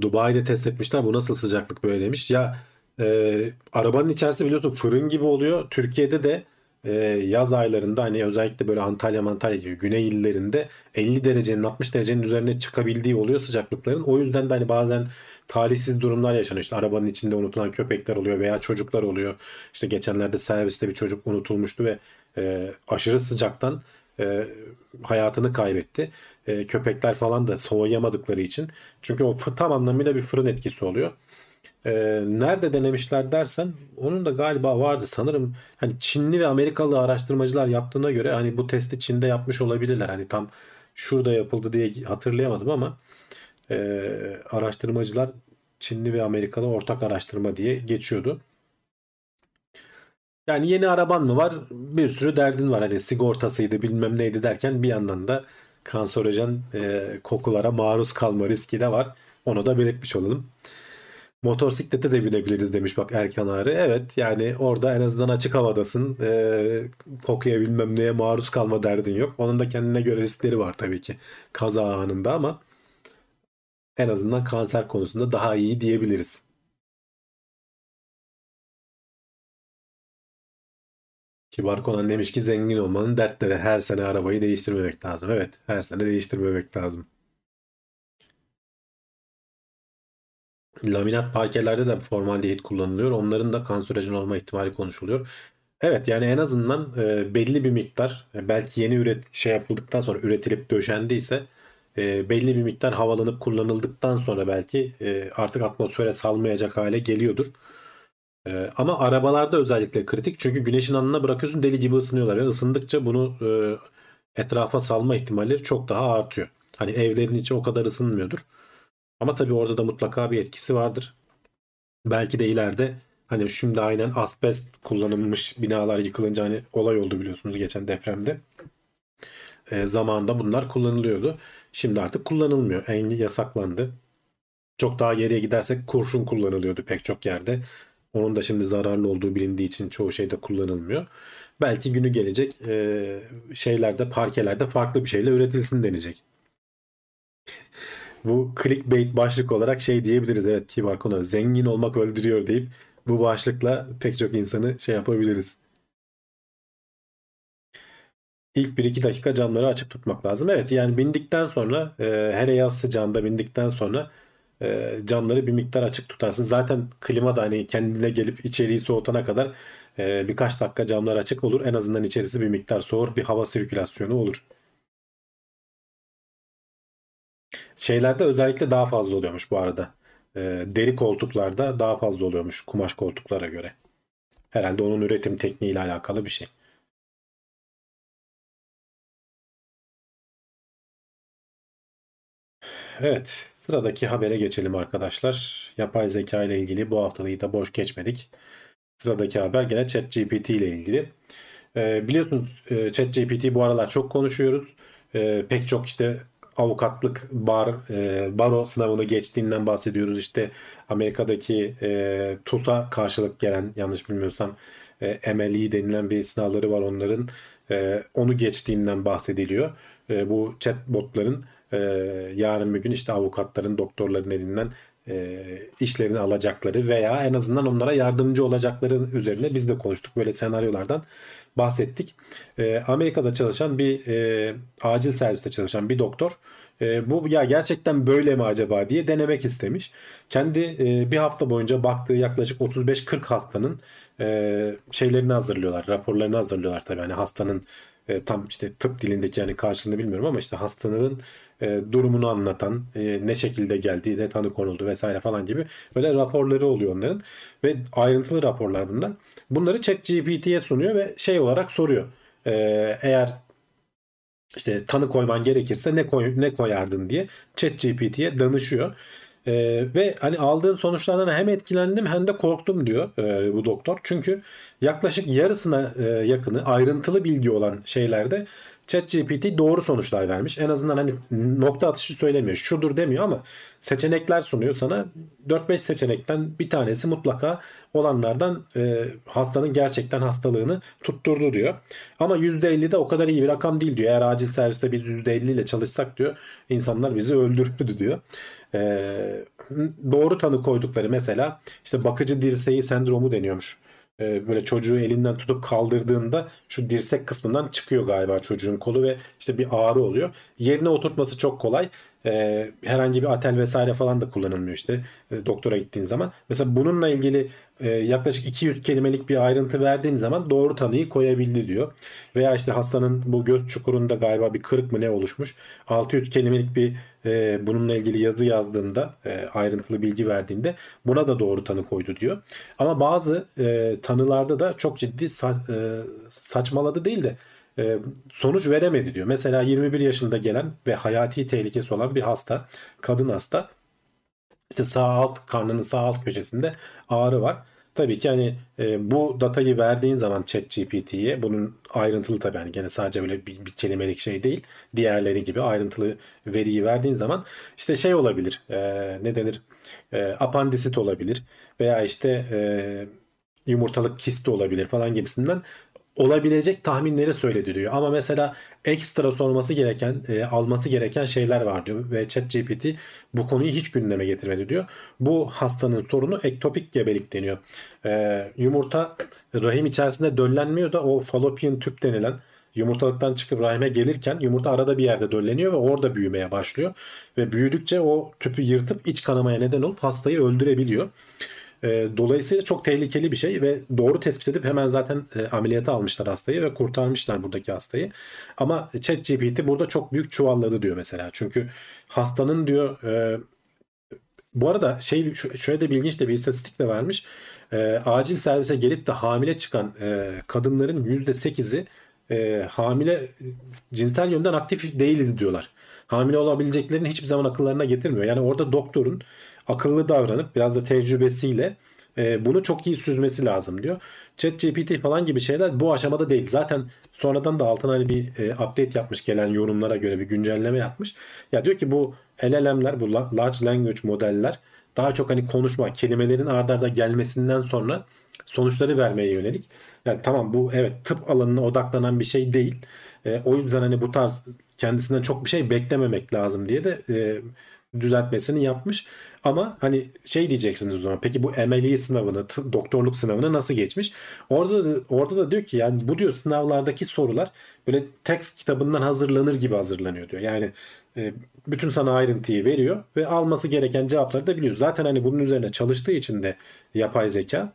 Dubai'de test etmişler. Bu nasıl sıcaklık böyle demiş. Ya e, arabanın içerisi biliyorsun fırın gibi oluyor. Türkiye'de de e, yaz aylarında hani özellikle böyle Antalya Antalya gibi güney illerinde 50 derecenin 60 derecenin üzerine çıkabildiği oluyor sıcaklıkların. O yüzden de hani bazen talihsiz durumlar yaşanıyor. İşte arabanın içinde unutulan köpekler oluyor veya çocuklar oluyor. İşte geçenlerde serviste bir çocuk unutulmuştu ve e, aşırı sıcaktan e, hayatını kaybetti. E, köpekler falan da soğuyamadıkları için. Çünkü o tam anlamıyla bir fırın etkisi oluyor. E, nerede denemişler dersen onun da galiba vardı sanırım. Hani Çinli ve Amerikalı araştırmacılar yaptığına göre hani bu testi Çin'de yapmış olabilirler. Hani tam şurada yapıldı diye hatırlayamadım ama e, araştırmacılar Çinli ve Amerikalı ortak araştırma diye geçiyordu. Yani yeni araban mı var? Bir sürü derdin var. Hani sigortasıydı bilmem neydi derken bir yandan da kanserojen e, kokulara maruz kalma riski de var. Onu da belirtmiş olalım. Motosiklete de binebiliriz demiş bak Erkan Ağrı. Evet yani orada en azından açık havadasın. E, kokuya bilmem neye maruz kalma derdin yok. Onun da kendine göre riskleri var tabii ki kaza anında ama en azından kanser konusunda daha iyi diyebiliriz. Kibar Konan demiş ki zengin olmanın dertleri her sene arabayı değiştirmemek lazım. Evet her sene değiştirmemek lazım. Laminat parkelerde de formaldehit kullanılıyor. Onların da kanserojen olma ihtimali konuşuluyor. Evet yani en azından e, belli bir miktar e, belki yeni üret şey yapıldıktan sonra üretilip döşendiyse e, belli bir miktar havalanıp kullanıldıktan sonra belki e, artık atmosfere salmayacak hale geliyordur. Ee, ama arabalarda özellikle kritik çünkü güneşin alnına bırakıyorsun deli gibi ısınıyorlar ve ısındıkça bunu e, etrafa salma ihtimalleri çok daha artıyor. Hani evlerin içi o kadar ısınmıyordur. Ama tabii orada da mutlaka bir etkisi vardır. Belki de ileride hani şimdi aynen asbest kullanılmış binalar yıkılınca hani olay oldu biliyorsunuz geçen depremde. E, zamanında bunlar kullanılıyordu. Şimdi artık kullanılmıyor. En yasaklandı. Çok daha geriye gidersek kurşun kullanılıyordu pek çok yerde. Onun da şimdi zararlı olduğu bilindiği için çoğu şeyde kullanılmıyor. Belki günü gelecek e, şeylerde, parkelerde farklı bir şeyle üretilsin denecek. bu clickbait başlık olarak şey diyebiliriz. Evet ki var konu zengin olmak öldürüyor deyip bu başlıkla pek çok insanı şey yapabiliriz. İlk 1-2 dakika camları açık tutmak lazım. Evet yani bindikten sonra e, hele yaz sıcağında bindikten sonra e, camları bir miktar açık tutarsın. Zaten klima da hani kendine gelip içeriği soğutana kadar e, birkaç dakika camlar açık olur. En azından içerisi bir miktar soğur. Bir hava sirkülasyonu olur. Şeylerde özellikle daha fazla oluyormuş bu arada. E, deri koltuklarda daha fazla oluyormuş kumaş koltuklara göre. Herhalde onun üretim tekniğiyle alakalı bir şey. Evet, sıradaki habere geçelim arkadaşlar. Yapay zeka ile ilgili bu haftayı da boş geçmedik. Sıradaki haber gene ChatGPT ile ilgili. Ee, biliyorsunuz e, ChatGPT bu aralar çok konuşuyoruz. Ee, pek çok işte avukatlık bar e, baro sınavını geçtiğinden bahsediyoruz. İşte Amerika'daki e, TUS'a karşılık gelen yanlış bilmiyorsam e, MLE denilen bir sınavları var onların. E, onu geçtiğinden bahsediliyor. E, bu chatbotların e, yarın bir gün işte avukatların, doktorların elinden e, işlerini alacakları veya en azından onlara yardımcı olacakları üzerine biz de konuştuk. Böyle senaryolardan bahsettik. E, Amerika'da çalışan bir e, acil serviste çalışan bir doktor e, bu ya gerçekten böyle mi acaba diye denemek istemiş. Kendi e, bir hafta boyunca baktığı yaklaşık 35-40 hastanın e, şeylerini hazırlıyorlar, raporlarını hazırlıyorlar tabii. Hani hastanın e, tam işte tıp dilindeki yani karşılığını bilmiyorum ama işte hastanın e, durumunu anlatan, e, ne şekilde geldiği, ne tanı konuldu vesaire falan gibi böyle raporları oluyor onların ve ayrıntılı raporlar bunlar. Bunları ChatGPT'ye sunuyor ve şey olarak soruyor. E, eğer işte tanı koyman gerekirse ne koy, ne koyardın diye ChatGPT'ye danışıyor. E, ve hani aldığım sonuçlardan hem etkilendim hem de korktum diyor e, bu doktor. Çünkü yaklaşık yarısına e, yakını ayrıntılı bilgi olan şeylerde ChatGPT doğru sonuçlar vermiş. En azından hani nokta atışı söylemiyor. Şudur demiyor ama seçenekler sunuyor sana. 4-5 seçenekten bir tanesi mutlaka olanlardan e, hastanın gerçekten hastalığını tutturdu diyor. Ama %50 de o kadar iyi bir rakam değil diyor. Eğer acil serviste biz %50 ile çalışsak diyor insanlar bizi öldürürdü diyor. E, doğru tanı koydukları mesela işte bakıcı dirseği sendromu deniyormuş. E, böyle çocuğu elinden tutup kaldırdığında şu dirsek kısmından çıkıyor galiba çocuğun kolu ve işte bir ağrı oluyor. Yerine oturtması çok kolay. E, herhangi bir atel vesaire falan da kullanılmıyor işte e, doktora gittiğin zaman. Mesela bununla ilgili e, yaklaşık 200 kelimelik bir ayrıntı verdiğim zaman doğru tanıyı koyabildi diyor. Veya işte hastanın bu göz çukurunda galiba bir kırık mı ne oluşmuş. 600 kelimelik bir e, bununla ilgili yazı yazdığında e, ayrıntılı bilgi verdiğinde buna da doğru tanı koydu diyor. Ama bazı e, tanılarda da çok ciddi sa- e, saçmaladı değil de e, sonuç veremedi diyor. Mesela 21 yaşında gelen ve hayati tehlikesi olan bir hasta, kadın hasta. İşte sağ alt karnının sağ alt köşesinde ağrı var. Tabii ki hani e, bu datayı verdiğin zaman ChatGPT'ye bunun ayrıntılı tabii hani gene sadece böyle bir, bir kelimelik şey değil. Diğerleri gibi ayrıntılı veriyi verdiğin zaman işte şey olabilir. E, ne denir? E, apandisit olabilir veya işte e, yumurtalık kisti olabilir falan gibisinden olabilecek tahminleri söyledi diyor. Ama mesela ekstra sorması gereken, e, alması gereken şeyler var diyor ve ChatGPT bu konuyu hiç gündeme getirmedi diyor. Bu hastanın sorunu ektopik gebelik deniyor. E, yumurta rahim içerisinde döllenmiyor da o fallopian tüp denilen yumurtalıktan çıkıp rahime gelirken yumurta arada bir yerde dölleniyor ve orada büyümeye başlıyor. Ve büyüdükçe o tüpü yırtıp iç kanamaya neden olup hastayı öldürebiliyor. E, dolayısıyla çok tehlikeli bir şey ve doğru tespit edip hemen zaten e, ameliyata almışlar hastayı ve kurtarmışlar buradaki hastayı. Ama ChatGPT burada çok büyük çuvalladı diyor mesela. Çünkü hastanın diyor e, bu arada şey şöyle de bilginç de bir istatistik de vermiş. E, acil servise gelip de hamile çıkan e, kadınların %8'i e, hamile cinsel yönden aktif değiliz diyorlar. Hamile olabileceklerini hiçbir zaman akıllarına getirmiyor. Yani orada doktorun akıllı davranıp biraz da tecrübesiyle e, bunu çok iyi süzmesi lazım diyor. ChatGPT falan gibi şeyler bu aşamada değil. Zaten sonradan da altına hani bir e, update yapmış gelen yorumlara göre bir güncelleme yapmış. Ya diyor ki bu LLM'ler bu large language modeller daha çok hani konuşma kelimelerin ardarda arda gelmesinden sonra sonuçları vermeye yönelik. Yani tamam bu evet tıp alanına odaklanan bir şey değil. E, o yüzden hani bu tarz kendisinden çok bir şey beklememek lazım diye de e, düzeltmesini yapmış. Ama hani şey diyeceksiniz o zaman. Peki bu MLE sınavını, doktorluk sınavını nasıl geçmiş? Orada da, orada da diyor ki yani bu diyor sınavlardaki sorular böyle text kitabından hazırlanır gibi hazırlanıyor diyor. Yani e, bütün sana ayrıntıyı veriyor ve alması gereken cevapları da biliyor. Zaten hani bunun üzerine çalıştığı için de yapay zeka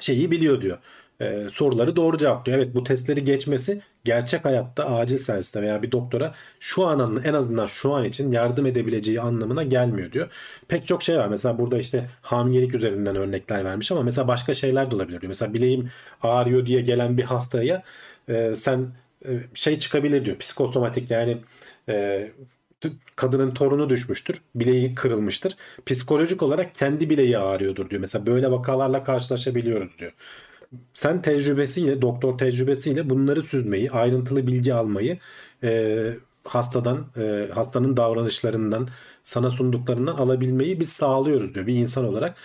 şeyi biliyor diyor e, soruları doğru cevaplıyor. Evet bu testleri geçmesi gerçek hayatta acil serviste veya bir doktora şu an en azından şu an için yardım edebileceği anlamına gelmiyor diyor. Pek çok şey var. Mesela burada işte hamilelik üzerinden örnekler vermiş ama mesela başka şeyler de olabilir diyor. Mesela bileğim ağrıyor diye gelen bir hastaya e, sen e, şey çıkabilir diyor. Psikosomatik yani e, kadının torunu düşmüştür. Bileği kırılmıştır. Psikolojik olarak kendi bileği ağrıyordur diyor. Mesela böyle vakalarla karşılaşabiliyoruz diyor sen tecrübesiyle, doktor tecrübesiyle bunları süzmeyi, ayrıntılı bilgi almayı e, hastadan, e, hastanın davranışlarından, sana sunduklarından alabilmeyi biz sağlıyoruz diyor bir insan olarak.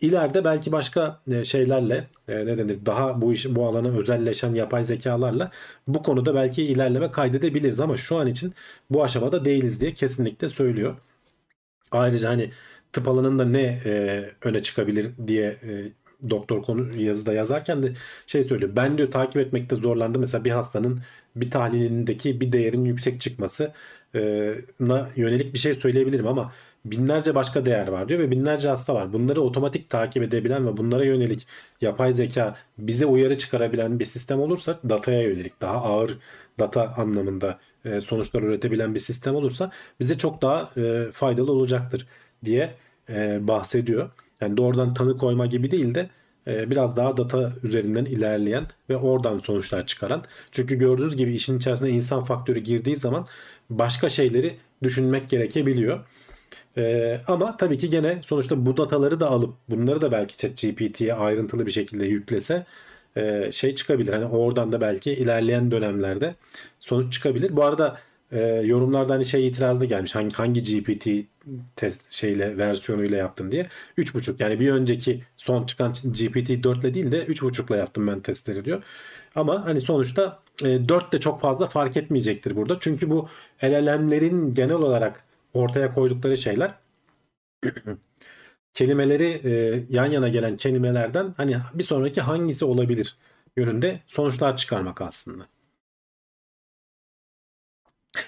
İleride belki başka e, şeylerle e, ne denir daha bu iş bu alana özelleşen yapay zekalarla bu konuda belki ilerleme kaydedebiliriz ama şu an için bu aşamada değiliz diye kesinlikle söylüyor. Ayrıca hani tıp alanında ne e, öne çıkabilir diye doktor konu yazıda yazarken de şey söylüyor. Ben diyor takip etmekte zorlandım. Mesela bir hastanın bir tahlilindeki bir değerin yüksek çıkması e, na yönelik bir şey söyleyebilirim ama binlerce başka değer var diyor ve binlerce hasta var. Bunları otomatik takip edebilen ve bunlara yönelik yapay zeka bize uyarı çıkarabilen bir sistem olursa dataya yönelik daha ağır data anlamında e, sonuçlar üretebilen bir sistem olursa bize çok daha e, faydalı olacaktır diye bahsediyor. Yani doğrudan tanı koyma gibi değil de e, biraz daha data üzerinden ilerleyen ve oradan sonuçlar çıkaran. Çünkü gördüğünüz gibi işin içerisine insan faktörü girdiği zaman başka şeyleri düşünmek gerekebiliyor. Ee, ama tabii ki gene sonuçta bu dataları da alıp bunları da belki ChatGPT'ye ayrıntılı bir şekilde yüklese e, şey çıkabilir. Hani oradan da belki ilerleyen dönemlerde sonuç çıkabilir. Bu arada e, yorumlarda hani şey itirazı da gelmiş. Hangi hangi GPT test şeyle versiyonuyla yaptın diye. 3.5 yani bir önceki son çıkan GPT 4 ile değil de 3.5 ile yaptım ben testleri diyor. Ama hani sonuçta e, 4 de çok fazla fark etmeyecektir burada. Çünkü bu LLM'lerin genel olarak ortaya koydukları şeyler (clears throat) kelimeleri e, yan yana gelen kelimelerden hani bir sonraki hangisi olabilir yönünde sonuçlar çıkarmak aslında. (laughs)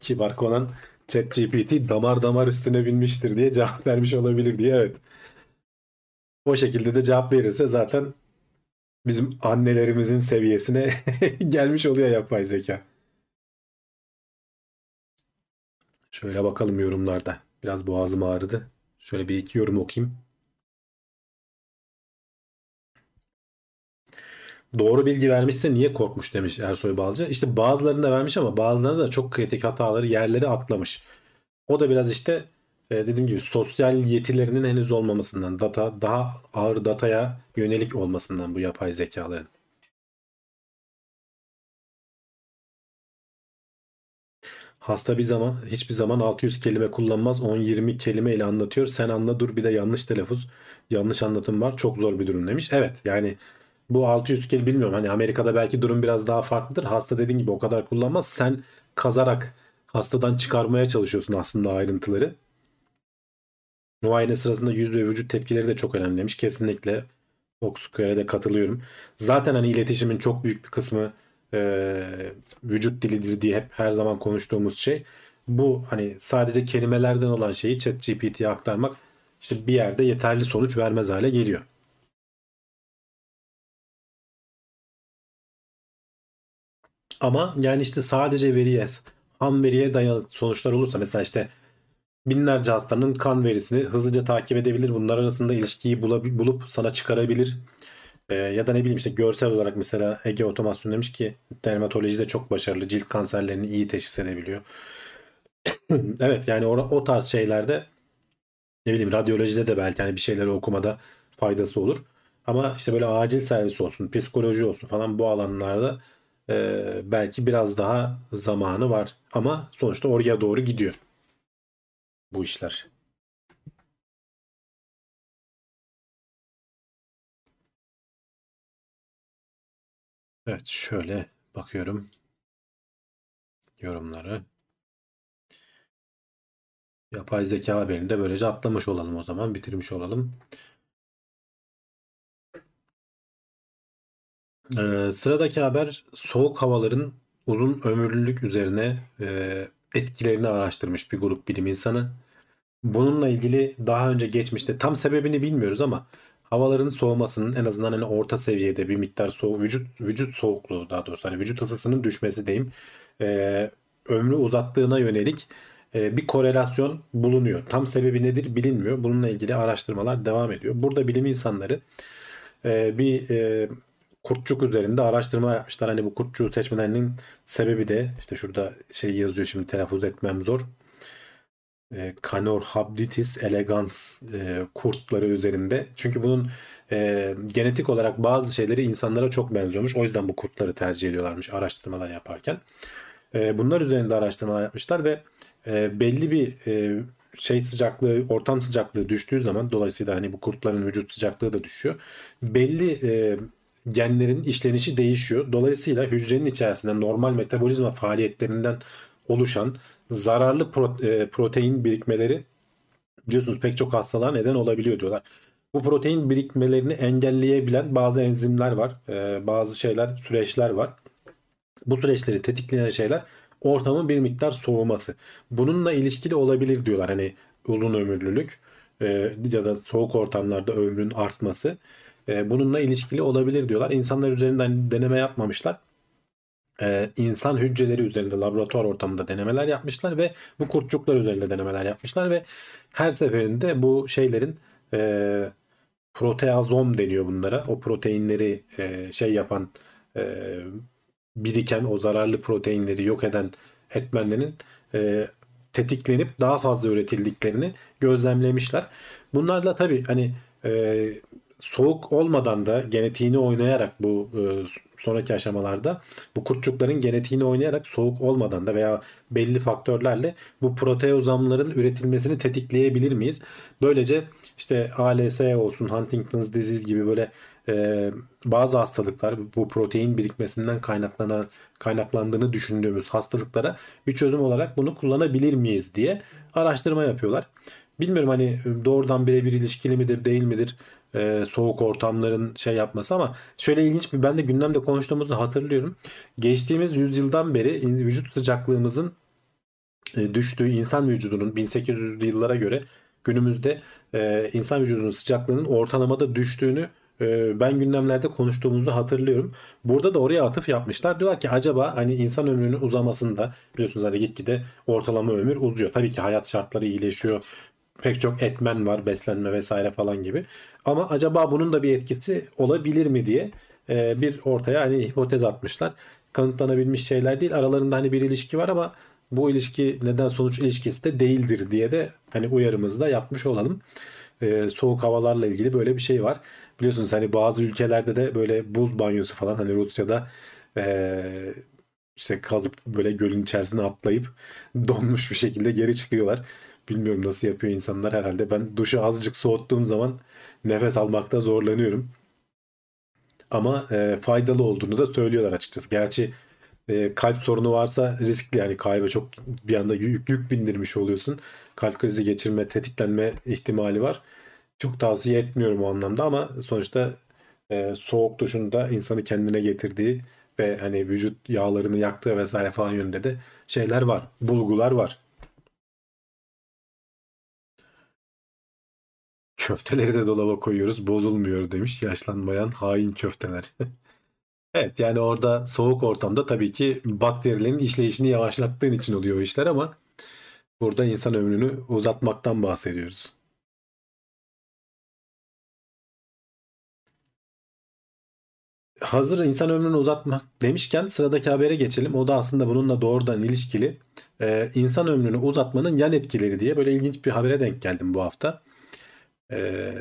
Kibar Conan ChatGPT damar damar üstüne binmiştir diye cevap (laughs) vermiş olabilir diye evet. O şekilde de cevap verirse zaten bizim annelerimizin seviyesine (laughs) gelmiş oluyor yapay zeka. Şöyle bakalım yorumlarda. Biraz boğazım ağrıdı. Şöyle bir iki yorum okuyayım. Doğru bilgi vermişse niye korkmuş demiş Ersoy Balcı. İşte bazılarında vermiş ama bazılarında da çok kritik hataları yerleri atlamış. O da biraz işte e, dediğim gibi sosyal yetilerinin henüz olmamasından, data daha ağır dataya yönelik olmasından bu yapay zekaların. Hasta bir zaman hiçbir zaman 600 kelime kullanmaz. 10-20 kelime ile anlatıyor. Sen anla dur bir de yanlış telaffuz, yanlış anlatım var. Çok zor bir durum demiş. Evet yani bu 600 kere bilmiyorum. Hani Amerika'da belki durum biraz daha farklıdır. Hasta dediğin gibi o kadar kullanmaz. Sen kazarak hastadan çıkarmaya çalışıyorsun aslında ayrıntıları. Muayene sırasında yüz ve vücut tepkileri de çok önemli demiş. Kesinlikle Foxsquare'e de katılıyorum. Zaten hani iletişimin çok büyük bir kısmı e, vücut dilidir diye hep her zaman konuştuğumuz şey. Bu hani sadece kelimelerden olan şeyi ChatGPT'ye aktarmak işte bir yerde yeterli sonuç vermez hale geliyor. Ama yani işte sadece veriye, ham veriye dayalı sonuçlar olursa mesela işte binlerce hastanın kan verisini hızlıca takip edebilir. Bunlar arasında ilişkiyi bulup sana çıkarabilir. Ee, ya da ne bileyim işte görsel olarak mesela Ege Otomasyon demiş ki dermatolojide çok başarılı. Cilt kanserlerini iyi teşhis edebiliyor. (coughs) evet yani o, o tarz şeylerde ne bileyim radyolojide de belki hani bir şeyleri okumada faydası olur. Ama işte böyle acil servis olsun, psikoloji olsun falan bu alanlarda e, belki biraz daha zamanı var. Ama sonuçta oraya doğru gidiyor bu işler. Evet şöyle bakıyorum yorumları. Yapay zeka haberini de böylece atlamış olalım o zaman. Bitirmiş olalım. Ee, sıradaki haber soğuk havaların uzun ömürlülük üzerine e, etkilerini araştırmış bir grup bilim insanı. Bununla ilgili daha önce geçmişte tam sebebini bilmiyoruz ama havaların soğumasının en azından hani orta seviyede bir miktar soğuk vücut vücut soğukluğu daha doğrusu hani vücut ısısının düşmesi diyeyim e, ömrü uzattığına yönelik e, bir korelasyon bulunuyor. Tam sebebi nedir bilinmiyor. Bununla ilgili araştırmalar devam ediyor. Burada bilim insanları e, bir e, kurtçuk üzerinde araştırma yapmışlar. Hani bu kurtçuğu seçmelerinin sebebi de işte şurada şey yazıyor şimdi telaffuz etmem zor. E, Canorhabditis elegans e, kurtları üzerinde. Çünkü bunun e, genetik olarak bazı şeyleri insanlara çok benziyormuş. O yüzden bu kurtları tercih ediyorlarmış araştırmalar yaparken. E, bunlar üzerinde araştırmalar yapmışlar ve e, belli bir e, şey sıcaklığı, ortam sıcaklığı düştüğü zaman dolayısıyla hani bu kurtların vücut sıcaklığı da düşüyor. Belli e, genlerin işlenişi değişiyor. Dolayısıyla hücrenin içerisinde normal metabolizma faaliyetlerinden oluşan zararlı protein birikmeleri biliyorsunuz pek çok hastalığa neden olabiliyor diyorlar. Bu protein birikmelerini engelleyebilen bazı enzimler var, bazı şeyler, süreçler var. Bu süreçleri tetikleyen şeyler ortamın bir miktar soğuması. Bununla ilişkili olabilir diyorlar. Hani uzun ömürlülük e, ya da soğuk ortamlarda ömrün artması e, bununla ilişkili olabilir diyorlar. İnsanlar üzerinden deneme yapmamışlar. E, insan hücreleri üzerinde laboratuvar ortamında denemeler yapmışlar ve bu kurtçuklar üzerinde denemeler yapmışlar ve her seferinde bu şeylerin e, proteazom deniyor bunlara. O proteinleri e, şey yapan biriken o zararlı proteinleri yok eden etmenlerin e, tetiklenip daha fazla üretildiklerini gözlemlemişler. Bunlarla tabii hani e, soğuk olmadan da genetiğini oynayarak bu e, sonraki aşamalarda bu kurtçukların genetiğini oynayarak soğuk olmadan da veya belli faktörlerle bu proteozomların üretilmesini tetikleyebilir miyiz? Böylece işte ALS olsun, Huntington's disease gibi böyle e, bazı hastalıklar bu protein birikmesinden kaynaklanan kaynaklandığını düşündüğümüz hastalıklara bir çözüm olarak bunu kullanabilir miyiz diye araştırma yapıyorlar. Bilmiyorum hani doğrudan birebir ilişkili midir değil midir e, soğuk ortamların şey yapması ama şöyle ilginç bir ben de gündemde konuştuğumuzu hatırlıyorum. Geçtiğimiz yüzyıldan beri vücut sıcaklığımızın e, düştüğü insan vücudunun 1800'lü yıllara göre günümüzde e, insan vücudunun sıcaklığının ortalamada düştüğünü e, ben gündemlerde konuştuğumuzu hatırlıyorum. Burada da oraya atıf yapmışlar. Diyorlar ki acaba hani insan ömrünün uzamasında biliyorsunuz hani gitgide ortalama ömür uzuyor. Tabii ki hayat şartları iyileşiyor pek çok etmen var beslenme vesaire falan gibi. Ama acaba bunun da bir etkisi olabilir mi diye e, bir ortaya hani hipotez atmışlar. Kanıtlanabilmiş şeyler değil. Aralarında hani bir ilişki var ama bu ilişki neden sonuç ilişkisi de değildir diye de hani uyarımızı da yapmış olalım. E, soğuk havalarla ilgili böyle bir şey var. Biliyorsunuz hani bazı ülkelerde de böyle buz banyosu falan hani Rusya'da e, işte kazıp böyle gölün içerisine atlayıp (laughs) donmuş bir şekilde geri çıkıyorlar. Bilmiyorum nasıl yapıyor insanlar herhalde. Ben duşu azıcık soğuttuğum zaman nefes almakta zorlanıyorum. Ama e, faydalı olduğunu da söylüyorlar açıkçası. Gerçi e, kalp sorunu varsa riskli yani kalbe çok bir anda yük, yük bindirmiş oluyorsun. Kalp krizi geçirme, tetiklenme ihtimali var. Çok tavsiye etmiyorum o anlamda ama sonuçta e, soğuk duşun da insanı kendine getirdiği ve hani vücut yağlarını yaktığı vesaire falan yönünde de şeyler var. Bulgular var. Köfteleri de dolaba koyuyoruz bozulmuyor demiş yaşlanmayan hain köfteler. (laughs) evet yani orada soğuk ortamda tabii ki bakterilerin işleyişini yavaşlattığın için oluyor o işler ama burada insan ömrünü uzatmaktan bahsediyoruz. Hazır insan ömrünü uzatmak demişken sıradaki habere geçelim. O da aslında bununla doğrudan ilişkili. Ee, insan ömrünü uzatmanın yan etkileri diye böyle ilginç bir habere denk geldim bu hafta. Ee,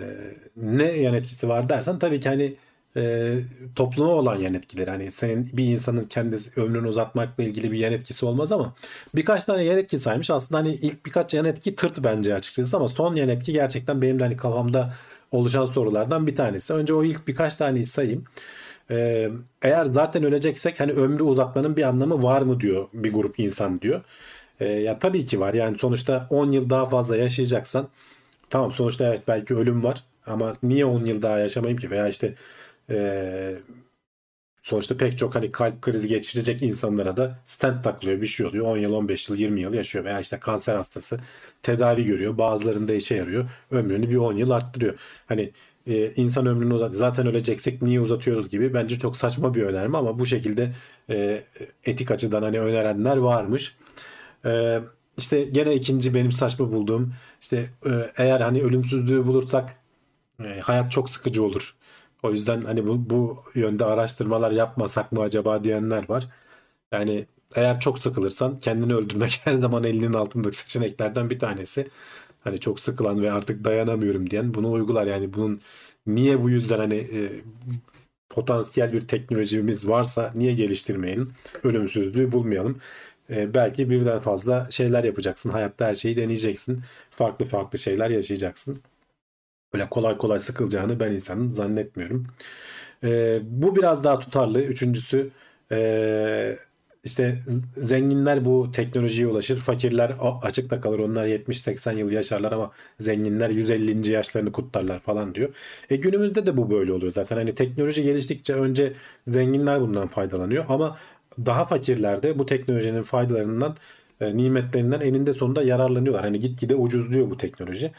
ne yan etkisi var dersen tabii ki hani e, topluma olan yan etkileri. Hani senin bir insanın kendi ömrünü uzatmakla ilgili bir yan etkisi olmaz ama birkaç tane yan etki saymış. Aslında hani ilk birkaç yan etki tırt bence açıkçası ama son yan etki gerçekten benim de hani kafamda oluşan sorulardan bir tanesi. Önce o ilk birkaç taneyi sayayım. Ee, eğer zaten öleceksek hani ömrü uzatmanın bir anlamı var mı diyor bir grup insan diyor. Ee, ya tabii ki var. Yani sonuçta 10 yıl daha fazla yaşayacaksan tamam sonuçta evet belki ölüm var ama niye 10 yıl daha yaşamayayım ki? Veya işte e, sonuçta pek çok hani kalp krizi geçirecek insanlara da stent takılıyor bir şey oluyor. 10 yıl 15 yıl 20 yıl yaşıyor veya işte kanser hastası tedavi görüyor bazılarında işe yarıyor ömrünü bir 10 yıl arttırıyor. Hani e, insan ömrünü uzat zaten öleceksek niye uzatıyoruz gibi bence çok saçma bir önerme ama bu şekilde e, etik açıdan hani önerenler varmış. E, işte gene ikinci benim saçma bulduğum işte e, eğer hani ölümsüzlüğü bulursak e, hayat çok sıkıcı olur. O yüzden hani bu, bu yönde araştırmalar yapmasak mı acaba diyenler var. Yani eğer çok sıkılırsan kendini öldürmek (laughs) her zaman elinin altındaki seçeneklerden bir tanesi. Hani çok sıkılan ve artık dayanamıyorum diyen bunu uygular. Yani bunun niye bu yüzden hani e, potansiyel bir teknolojimiz varsa niye geliştirmeyelim? Ölümsüzlüğü bulmayalım. E, belki birden fazla şeyler yapacaksın. Hayatta her şeyi deneyeceksin. Farklı farklı şeyler yaşayacaksın. Böyle kolay kolay sıkılacağını ben insanın zannetmiyorum. E, bu biraz daha tutarlı. Üçüncüsü e, işte zenginler bu teknolojiye ulaşır. Fakirler açıkta kalır. Onlar 70-80 yıl yaşarlar ama zenginler 150. yaşlarını kutlarlar falan diyor. E günümüzde de bu böyle oluyor zaten. Hani teknoloji geliştikçe önce zenginler bundan faydalanıyor ama daha fakirler de bu teknolojinin faydalarından e, nimetlerinden eninde sonunda yararlanıyorlar. Hani gitgide ucuzluyor bu teknoloji.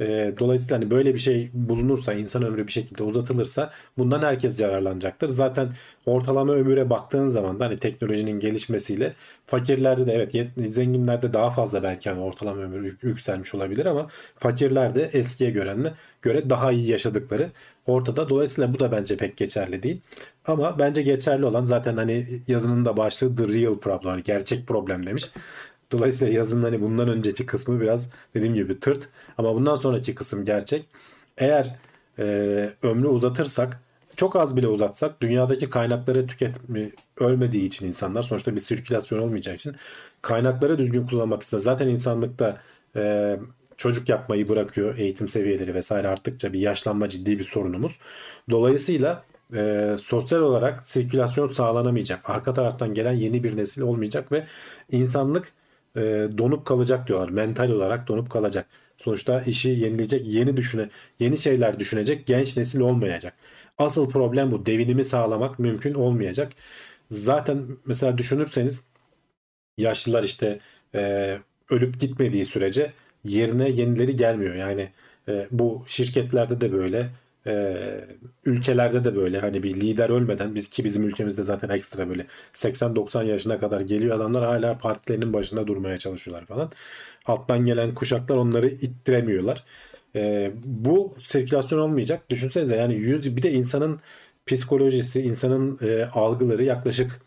E, dolayısıyla hani böyle bir şey bulunursa, insan ömrü bir şekilde uzatılırsa bundan herkes yararlanacaktır. Zaten ortalama ömüre baktığın zaman da hani teknolojinin gelişmesiyle fakirlerde de evet zenginlerde daha fazla belki hani ortalama ömür yükselmiş olabilir ama fakirlerde eskiye görenle göre daha iyi yaşadıkları ortada. Dolayısıyla bu da bence pek geçerli değil. Ama bence geçerli olan zaten hani yazının da başlığı the real problem, hani gerçek problem demiş. Dolayısıyla yazının hani bundan önceki kısmı biraz dediğim gibi tırt ama bundan sonraki kısım gerçek. Eğer e, ömrü uzatırsak çok az bile uzatsak dünyadaki kaynakları tüketme ölmediği için insanlar sonuçta bir sirkülasyon olmayacağı için kaynakları düzgün kullanmak ister. Zaten insanlıkta e, çocuk yapmayı bırakıyor eğitim seviyeleri vesaire arttıkça bir yaşlanma ciddi bir sorunumuz. Dolayısıyla e, sosyal olarak sirkülasyon sağlanamayacak. Arka taraftan gelen yeni bir nesil olmayacak ve insanlık e, donup kalacak diyorlar. Mental olarak donup kalacak. Sonuçta işi yenileyecek, yeni düşüne, yeni şeyler düşünecek genç nesil olmayacak. Asıl problem bu. Devinimi sağlamak mümkün olmayacak. Zaten mesela düşünürseniz yaşlılar işte e, ölüp gitmediği sürece yerine yenileri gelmiyor. Yani e, bu şirketlerde de böyle ee, ülkelerde de böyle hani bir lider ölmeden biz ki bizim ülkemizde zaten ekstra böyle 80-90 yaşına kadar geliyor adamlar hala partilerinin başında durmaya çalışıyorlar falan. Alttan gelen kuşaklar onları ittiremiyorlar. Ee, bu sirkülasyon olmayacak. Düşünsenize yani yüz bir de insanın psikolojisi, insanın e, algıları yaklaşık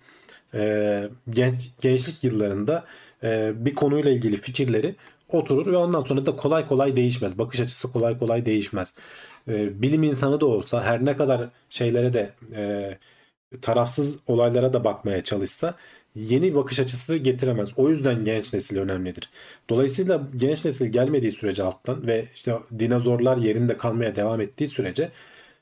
e, genç gençlik yıllarında e, bir konuyla ilgili fikirleri oturur ve ondan sonra da kolay kolay değişmez. Bakış açısı kolay kolay değişmez e, bilim insanı da olsa her ne kadar şeylere de e, tarafsız olaylara da bakmaya çalışsa yeni bakış açısı getiremez. O yüzden genç nesil önemlidir. Dolayısıyla genç nesil gelmediği sürece alttan ve işte dinozorlar yerinde kalmaya devam ettiği sürece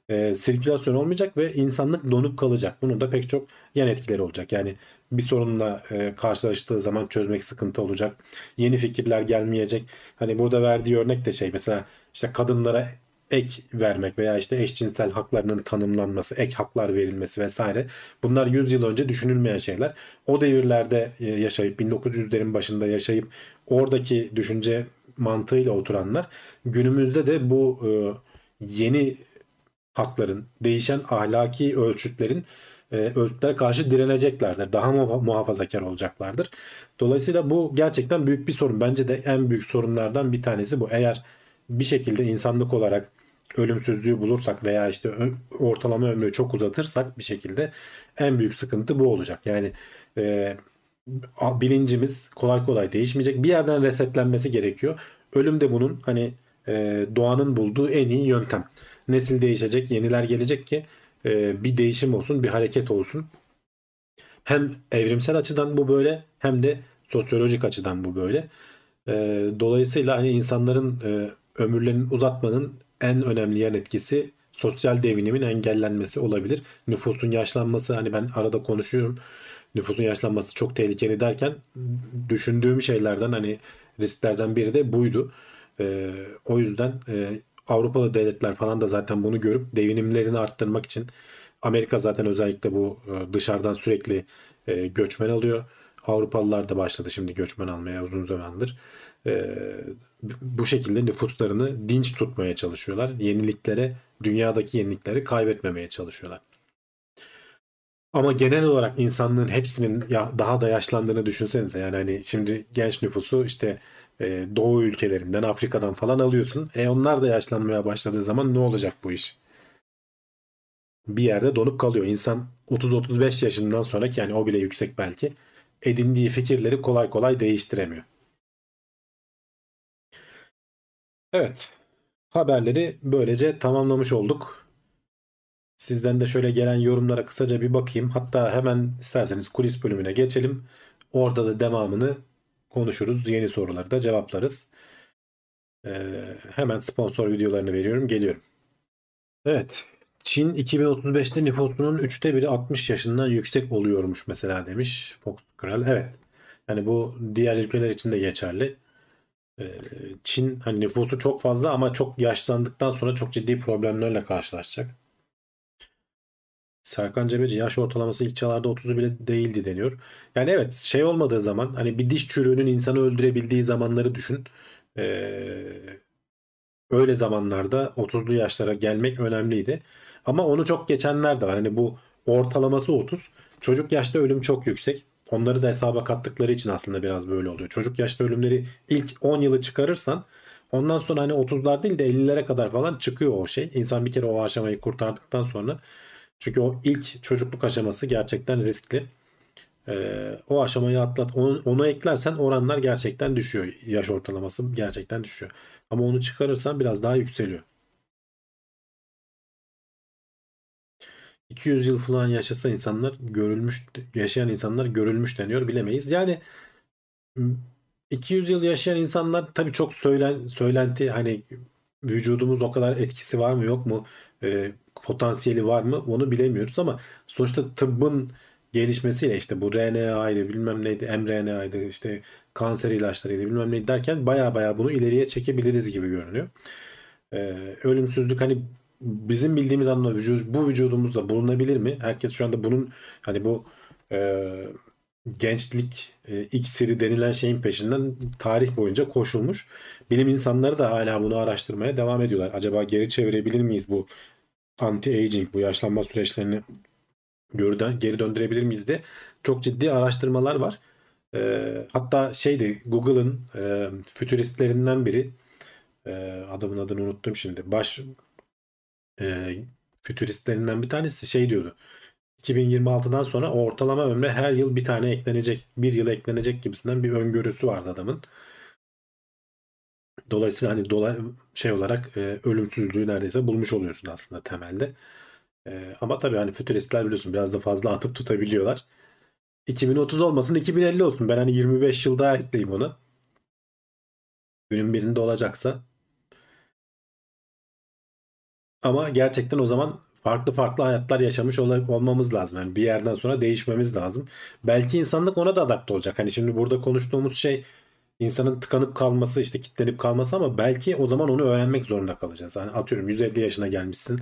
e, sirkülasyon olmayacak ve insanlık donup kalacak. Bunun da pek çok yan etkileri olacak. Yani bir sorunla e, karşılaştığı zaman çözmek sıkıntı olacak. Yeni fikirler gelmeyecek. Hani burada verdiği örnek de şey mesela işte kadınlara ek vermek veya işte eşcinsel haklarının tanımlanması, ek haklar verilmesi vesaire. Bunlar 100 yıl önce düşünülmeyen şeyler. O devirlerde e, yaşayıp 1900'lerin başında yaşayıp oradaki düşünce mantığıyla oturanlar günümüzde de bu e, yeni hakların, değişen ahlaki ölçütlerin e, ölçütlere karşı direneceklerdir. Daha muhafazakar olacaklardır. Dolayısıyla bu gerçekten büyük bir sorun. Bence de en büyük sorunlardan bir tanesi bu. Eğer bir şekilde insanlık olarak ölümsüzlüğü bulursak veya işte ortalama ömrü çok uzatırsak bir şekilde en büyük sıkıntı bu olacak. Yani e, bilincimiz kolay kolay değişmeyecek. Bir yerden resetlenmesi gerekiyor. Ölüm de bunun hani e, doğanın bulduğu en iyi yöntem. Nesil değişecek, yeniler gelecek ki e, bir değişim olsun, bir hareket olsun. Hem evrimsel açıdan bu böyle hem de sosyolojik açıdan bu böyle. E, dolayısıyla hani insanların e, ömürlerini uzatmanın en önemli yan etkisi sosyal devinimin engellenmesi olabilir. Nüfusun yaşlanması hani ben arada konuşuyorum. Nüfusun yaşlanması çok tehlikeli derken düşündüğüm şeylerden hani risklerden biri de buydu. E, o yüzden e, Avrupalı devletler falan da zaten bunu görüp devinimlerini arttırmak için Amerika zaten özellikle bu e, dışarıdan sürekli e, göçmen alıyor. Avrupalılar da başladı şimdi göçmen almaya uzun zamandır. E, bu şekilde nüfuslarını dinç tutmaya çalışıyorlar. Yeniliklere, dünyadaki yenilikleri kaybetmemeye çalışıyorlar. Ama genel olarak insanlığın hepsinin daha da yaşlandığını düşünsenize. Yani hani şimdi genç nüfusu işte e, Doğu ülkelerinden, Afrika'dan falan alıyorsun. E onlar da yaşlanmaya başladığı zaman ne olacak bu iş? Bir yerde donup kalıyor. İnsan 30-35 yaşından sonraki yani o bile yüksek belki edindiği fikirleri kolay kolay değiştiremiyor. Evet. Haberleri böylece tamamlamış olduk. Sizden de şöyle gelen yorumlara kısaca bir bakayım. Hatta hemen isterseniz kulis bölümüne geçelim. Orada da devamını konuşuruz. Yeni soruları da cevaplarız. Ee, hemen sponsor videolarını veriyorum. Geliyorum. Evet. Çin 2035'te nüfusunun üçte biri 60 yaşından yüksek oluyormuş mesela demiş Fox Kral. Evet. Yani bu diğer ülkeler için de geçerli. Ee, Çin hani nüfusu çok fazla ama çok yaşlandıktan sonra çok ciddi problemlerle karşılaşacak. Serkan Cebeci yaş ortalaması ilk çağlarda 30'u bile değildi deniyor. Yani evet şey olmadığı zaman hani bir diş çürüğünün insanı öldürebildiği zamanları düşün. Ee, öyle zamanlarda 30'lu yaşlara gelmek önemliydi. Ama onu çok geçenler de var. Hani bu ortalaması 30. Çocuk yaşta ölüm çok yüksek. Onları da hesaba kattıkları için aslında biraz böyle oluyor. Çocuk yaşta ölümleri ilk 10 yılı çıkarırsan ondan sonra hani 30'lar değil de 50'lere kadar falan çıkıyor o şey. İnsan bir kere o aşamayı kurtardıktan sonra çünkü o ilk çocukluk aşaması gerçekten riskli. Ee, o aşamayı atlat, onu, onu eklersen oranlar gerçekten düşüyor. Yaş ortalaması gerçekten düşüyor. Ama onu çıkarırsan biraz daha yükseliyor. 200 yıl falan yaşasa insanlar görülmüş, yaşayan insanlar görülmüş deniyor bilemeyiz. Yani 200 yıl yaşayan insanlar tabii çok söylen, söylenti hani vücudumuz o kadar etkisi var mı yok mu e, potansiyeli var mı onu bilemiyoruz ama sonuçta tıbbın gelişmesiyle işte bu RNA'ydı bilmem neydi mRNA'ydı işte kanser ilaçlarıydı bilmem neydi derken baya baya bunu ileriye çekebiliriz gibi görünüyor. Ee, ölümsüzlük hani bizim bildiğimiz anlamda vücud, bu vücudumuzda bulunabilir mi? Herkes şu anda bunun hani bu e, gençlik e, iksiri denilen şeyin peşinden tarih boyunca koşulmuş. Bilim insanları da hala bunu araştırmaya devam ediyorlar. Acaba geri çevirebilir miyiz bu anti-aging, bu yaşlanma süreçlerini geriden, geri döndürebilir miyiz de çok ciddi araştırmalar var. E, hatta şeydi Google'ın e, fütüristlerinden biri e, adamın adını unuttum şimdi. Baş e, fütüristlerinden bir tanesi şey diyordu. 2026'dan sonra ortalama ömre her yıl bir tane eklenecek, bir yıl eklenecek gibisinden bir öngörüsü vardı adamın. Dolayısıyla hani dolay, şey olarak e, ölümsüzlüğü neredeyse bulmuş oluyorsun aslında temelde. E, ama tabii hani fütüristler biliyorsun biraz da fazla atıp tutabiliyorlar. 2030 olmasın 2050 olsun. Ben hani 25 yıl daha ekleyeyim ona. Günün birinde olacaksa. Ama gerçekten o zaman farklı farklı hayatlar yaşamış ol- olmamız lazım. Yani bir yerden sonra değişmemiz lazım. Belki insanlık ona da adapte olacak. Hani şimdi burada konuştuğumuz şey insanın tıkanıp kalması, işte kitlenip kalması ama belki o zaman onu öğrenmek zorunda kalacağız. Hani atıyorum 150 yaşına gelmişsin.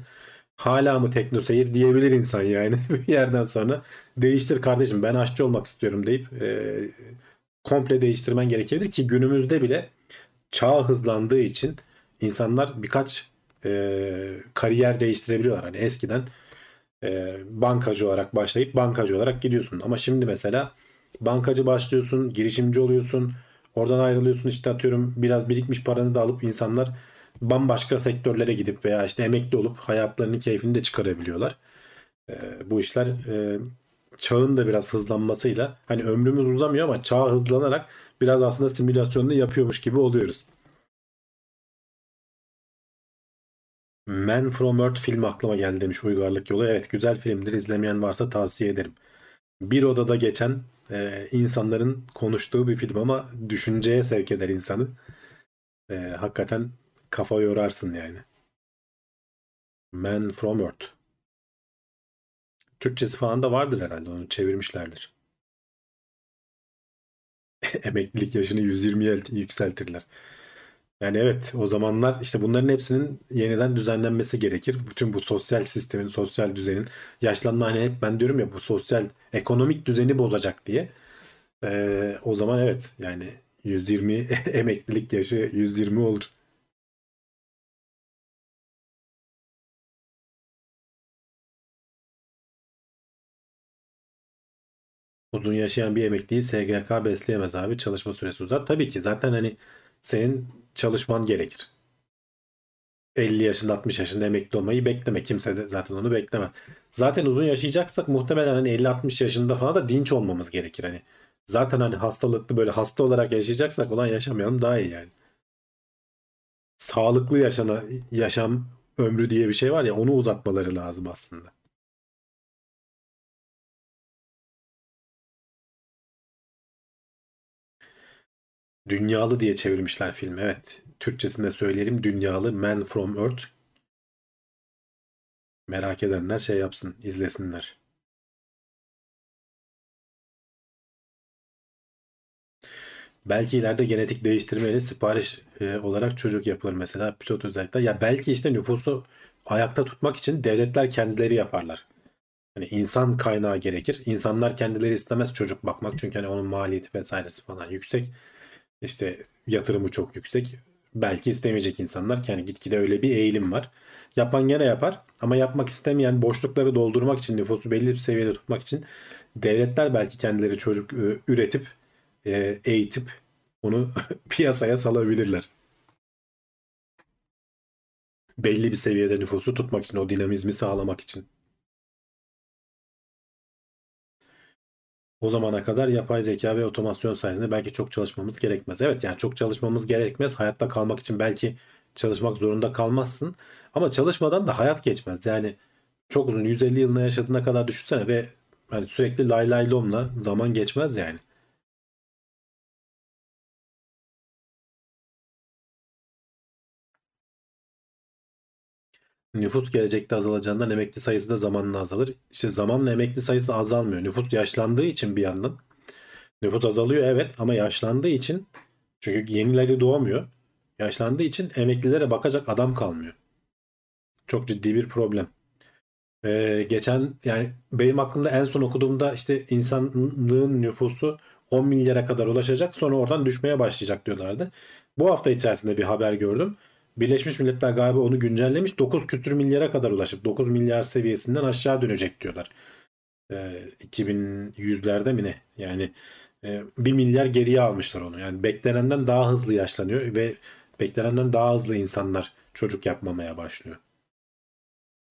Hala mı tekno seyir diyebilir insan yani (laughs) bir yerden sonra. Değiştir kardeşim ben aşçı olmak istiyorum deyip e, komple değiştirmen gerekebilir ki günümüzde bile çağ hızlandığı için insanlar birkaç e, kariyer değiştirebiliyorlar. Hani eskiden e, bankacı olarak başlayıp bankacı olarak gidiyorsun. Ama şimdi mesela bankacı başlıyorsun, girişimci oluyorsun. Oradan ayrılıyorsun işte atıyorum biraz birikmiş paranı da alıp insanlar bambaşka sektörlere gidip veya işte emekli olup hayatlarının keyfini de çıkarabiliyorlar. E, bu işler e, çağın da biraz hızlanmasıyla hani ömrümüz uzamıyor ama çağ hızlanarak biraz aslında simülasyonunu yapıyormuş gibi oluyoruz. Man from Earth filmi aklıma geldi demiş Uygarlık Yolu. Evet güzel filmdir. İzlemeyen varsa tavsiye ederim. Bir odada geçen e, insanların konuştuğu bir film ama düşünceye sevk eder insanı. E, hakikaten kafa yorarsın yani. Man from Earth. Türkçesi falan da vardır herhalde. Onu çevirmişlerdir. (laughs) Emeklilik yaşını 120'ye yükseltirler. Yani evet o zamanlar işte bunların hepsinin yeniden düzenlenmesi gerekir. Bütün bu sosyal sistemin, sosyal düzenin yaşlanma hani hep ben diyorum ya bu sosyal ekonomik düzeni bozacak diye. Ee, o zaman evet yani 120 (laughs) emeklilik yaşı 120 olur. Uzun yaşayan bir emekliyi SGK besleyemez abi. Çalışma süresi uzar. Tabii ki zaten hani senin çalışman gerekir. 50 yaşında 60 yaşında emekli olmayı bekleme. Kimse de zaten onu beklemez. Zaten uzun yaşayacaksak muhtemelen hani 50-60 yaşında falan da dinç olmamız gerekir. Hani zaten hani hastalıklı böyle hasta olarak yaşayacaksak olan yaşamayalım daha iyi yani. Sağlıklı yaşana, yaşam ömrü diye bir şey var ya onu uzatmaları lazım aslında. Dünyalı diye çevirmişler filmi. Evet. Türkçesinde söyleyelim. Dünyalı Man from Earth. Merak edenler şey yapsın, izlesinler. Belki ileride genetik değiştirmeyle sipariş e, olarak çocuk yapılır mesela pilot özellikler. Ya belki işte nüfusu ayakta tutmak için devletler kendileri yaparlar. Hani insan kaynağı gerekir. İnsanlar kendileri istemez çocuk bakmak çünkü hani onun maliyeti vesairesi falan yüksek. İşte yatırımı çok yüksek. Belki istemeyecek insanlar ki yani gitgide öyle bir eğilim var. Yapan gene yapar ama yapmak istemeyen boşlukları doldurmak için nüfusu belli bir seviyede tutmak için devletler belki kendileri çocuk e, üretip e, eğitip onu (laughs) piyasaya salabilirler. Belli bir seviyede nüfusu tutmak için o dinamizmi sağlamak için. O zamana kadar yapay zeka ve otomasyon sayesinde belki çok çalışmamız gerekmez. Evet yani çok çalışmamız gerekmez. Hayatta kalmak için belki çalışmak zorunda kalmazsın. Ama çalışmadan da hayat geçmez. Yani çok uzun 150 yılına yaşadığına kadar düşünsene ve hani sürekli lay lay lomla zaman geçmez yani. Nüfus gelecekte azalacağından emekli sayısı da zamanla azalır. İşte zamanla emekli sayısı azalmıyor. Nüfus yaşlandığı için bir yandan. Nüfus azalıyor evet ama yaşlandığı için çünkü yenileri doğmuyor. Yaşlandığı için emeklilere bakacak adam kalmıyor. Çok ciddi bir problem. Ee, geçen yani benim aklımda en son okuduğumda işte insanlığın nüfusu 10 milyara kadar ulaşacak sonra oradan düşmeye başlayacak diyorlardı. Bu hafta içerisinde bir haber gördüm. Birleşmiş Milletler galiba onu güncellemiş. 9 küsür milyara kadar ulaşıp 9 milyar seviyesinden aşağı dönecek diyorlar. E, 2100'lerde mi ne? Yani e, 1 milyar geriye almışlar onu. Yani beklenenden daha hızlı yaşlanıyor ve beklenenden daha hızlı insanlar çocuk yapmamaya başlıyor.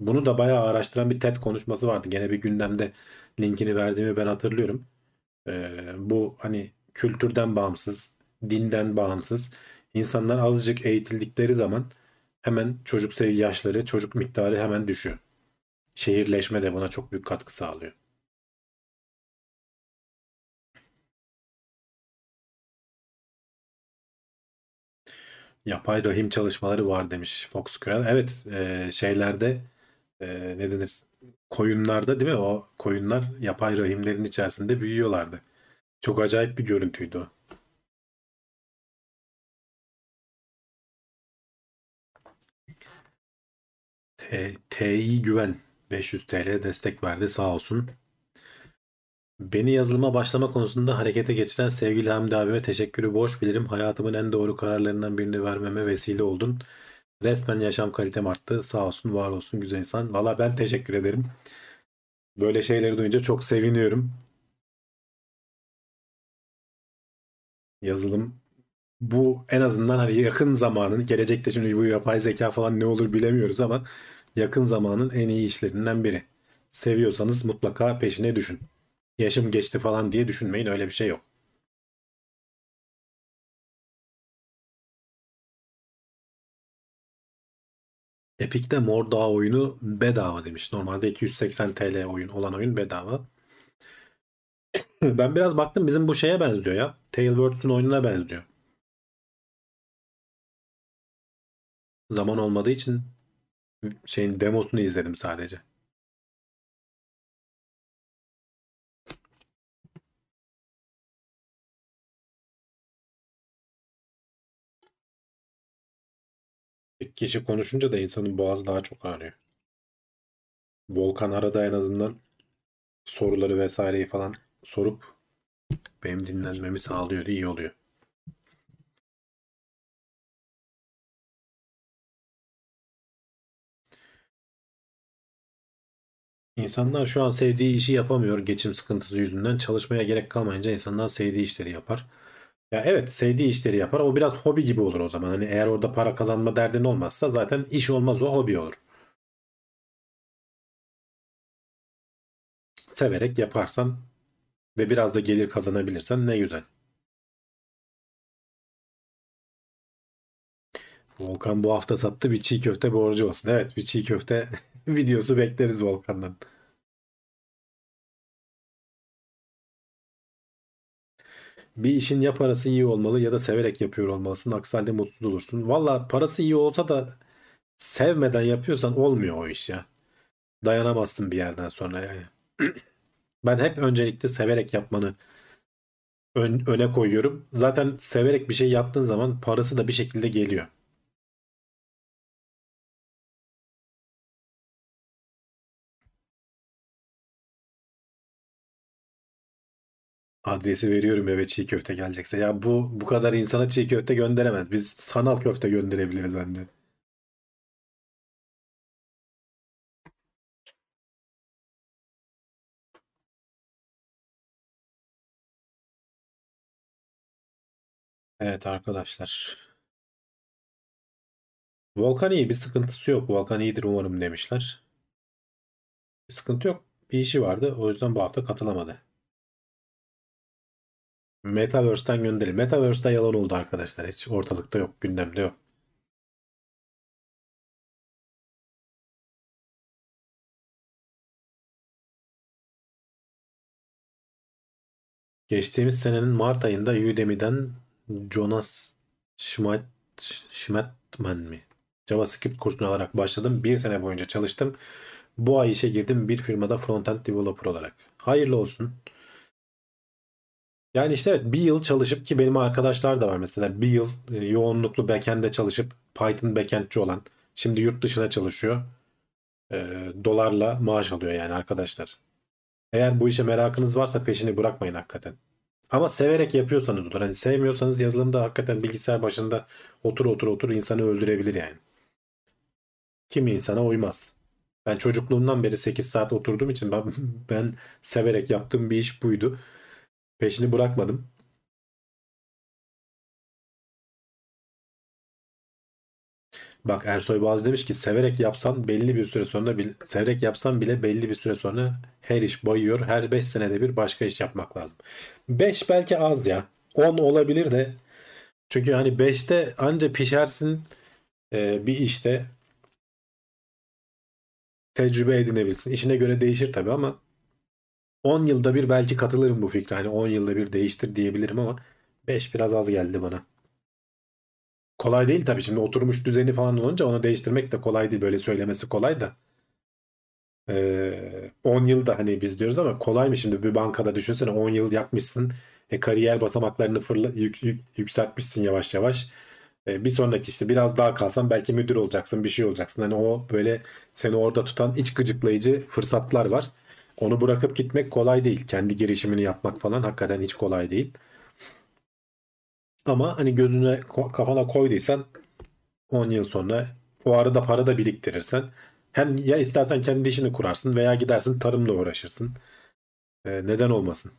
Bunu da bayağı araştıran bir TED konuşması vardı. Gene bir gündemde linkini verdiğimi ben hatırlıyorum. E, bu hani kültürden bağımsız, dinden bağımsız İnsanlar azıcık eğitildikleri zaman hemen çocuk yaşları, çocuk miktarı hemen düşüyor. Şehirleşme de buna çok büyük katkı sağlıyor. Yapay rahim çalışmaları var demiş Fox Kral. Evet e, şeylerde e, ne denir? Koyunlarda değil mi? O koyunlar yapay rahimlerin içerisinde büyüyorlardı. Çok acayip bir görüntüydü o. TI Güven 500 TL destek verdi sağ olsun. Beni yazılıma başlama konusunda harekete geçiren sevgili Hamdi abime teşekkürü borç bilirim. Hayatımın en doğru kararlarından birini vermeme vesile oldun. Resmen yaşam kalitem arttı. Sağ olsun, var olsun güzel insan. Valla ben teşekkür ederim. Böyle şeyleri duyunca çok seviniyorum. Yazılım bu en azından hani yakın zamanın gelecekte şimdi bu yapay zeka falan ne olur bilemiyoruz ama yakın zamanın en iyi işlerinden biri. Seviyorsanız mutlaka peşine düşün. Yaşım geçti falan diye düşünmeyin öyle bir şey yok. Epic'te Mor Dağ oyunu bedava demiş. Normalde 280 TL oyun olan oyun bedava. Ben biraz baktım bizim bu şeye benziyor ya. Tailwords'un oyununa benziyor. Zaman olmadığı için şeyin demosunu izledim sadece. Bir kişi konuşunca da insanın boğazı daha çok ağrıyor. Volkan arada en azından soruları vesaireyi falan sorup benim dinlenmemi sağlıyor, iyi oluyor. İnsanlar şu an sevdiği işi yapamıyor geçim sıkıntısı yüzünden. Çalışmaya gerek kalmayınca insanlar sevdiği işleri yapar. Ya evet sevdiği işleri yapar. O biraz hobi gibi olur o zaman. Hani eğer orada para kazanma derdin olmazsa zaten iş olmaz o hobi olur. Severek yaparsan ve biraz da gelir kazanabilirsen ne güzel. Volkan bu hafta sattı bir çiğ köfte borcu olsun. Evet bir çiğ köfte (laughs) videosu bekleriz Volkan'dan. Bir işin ya parası iyi olmalı ya da severek yapıyor olmalısın. Aksi halde mutsuz olursun. Valla parası iyi olsa da sevmeden yapıyorsan olmuyor o iş ya. Dayanamazsın bir yerden sonra yani. (clears throat) Ben hep öncelikle severek yapmanı ön- öne koyuyorum. Zaten severek bir şey yaptığın zaman parası da bir şekilde geliyor. Adresi veriyorum eve çiğ köfte gelecekse. Ya bu bu kadar insana çiğ köfte gönderemez. Biz sanal köfte gönderebiliriz anne. Evet arkadaşlar. Volkan iyi bir sıkıntısı yok. Volkan iyidir umarım demişler. Bir sıkıntı yok. Bir işi vardı. O yüzden bu hafta katılamadı. Metaverse'den gönderin. Metaverse'de yalan oldu arkadaşlar. Hiç ortalıkta yok. Gündemde yok. Geçtiğimiz senenin Mart ayında Udemy'den Jonas Schmidt, Schmidtman mi? JavaScript kursunu alarak başladım. Bir sene boyunca çalıştım. Bu ay işe girdim bir firmada frontend developer olarak. Hayırlı olsun. Yani işte evet bir yıl çalışıp ki benim arkadaşlar da var mesela bir yıl e, yoğunluklu backend'de çalışıp Python backend'ci olan şimdi yurt dışına çalışıyor. E, dolarla maaş alıyor yani arkadaşlar. Eğer bu işe merakınız varsa peşini bırakmayın hakikaten. Ama severek yapıyorsanız olur. Hani sevmiyorsanız yazılımda hakikaten bilgisayar başında otur otur otur insanı öldürebilir yani. Kimi insana uymaz. Ben çocukluğumdan beri 8 saat oturduğum için ben, (laughs) ben severek yaptığım bir iş buydu. Peşini bırakmadım. Bak Ersoy Boğaz demiş ki severek yapsan belli bir süre sonra bil- severek yapsan bile belli bir süre sonra her iş bayıyor. Her 5 senede bir başka iş yapmak lazım. 5 belki az ya. 10 olabilir de. Çünkü hani 5'te anca pişersin e, bir işte tecrübe edinebilsin. İşine göre değişir tabii ama 10 yılda bir belki katılırım bu fikre. Hani 10 yılda bir değiştir diyebilirim ama 5 biraz az geldi bana. Kolay değil tabii şimdi oturmuş düzeni falan olunca onu değiştirmek de kolay değil. Böyle söylemesi kolay da. Ee, 10 yılda hani biz diyoruz ama kolay mı şimdi bir bankada düşünsene 10 yıl yapmışsın. E, kariyer basamaklarını fırla, yük, yük- yükseltmişsin yavaş yavaş. E, bir sonraki işte biraz daha kalsan belki müdür olacaksın bir şey olacaksın. Hani o böyle seni orada tutan iç gıcıklayıcı fırsatlar var. Onu bırakıp gitmek kolay değil. Kendi girişimini yapmak falan hakikaten hiç kolay değil. Ama hani gözüne kafana koyduysan 10 yıl sonra o arada para da biriktirirsen hem ya istersen kendi işini kurarsın veya gidersin tarımla uğraşırsın. Ee, neden olmasın?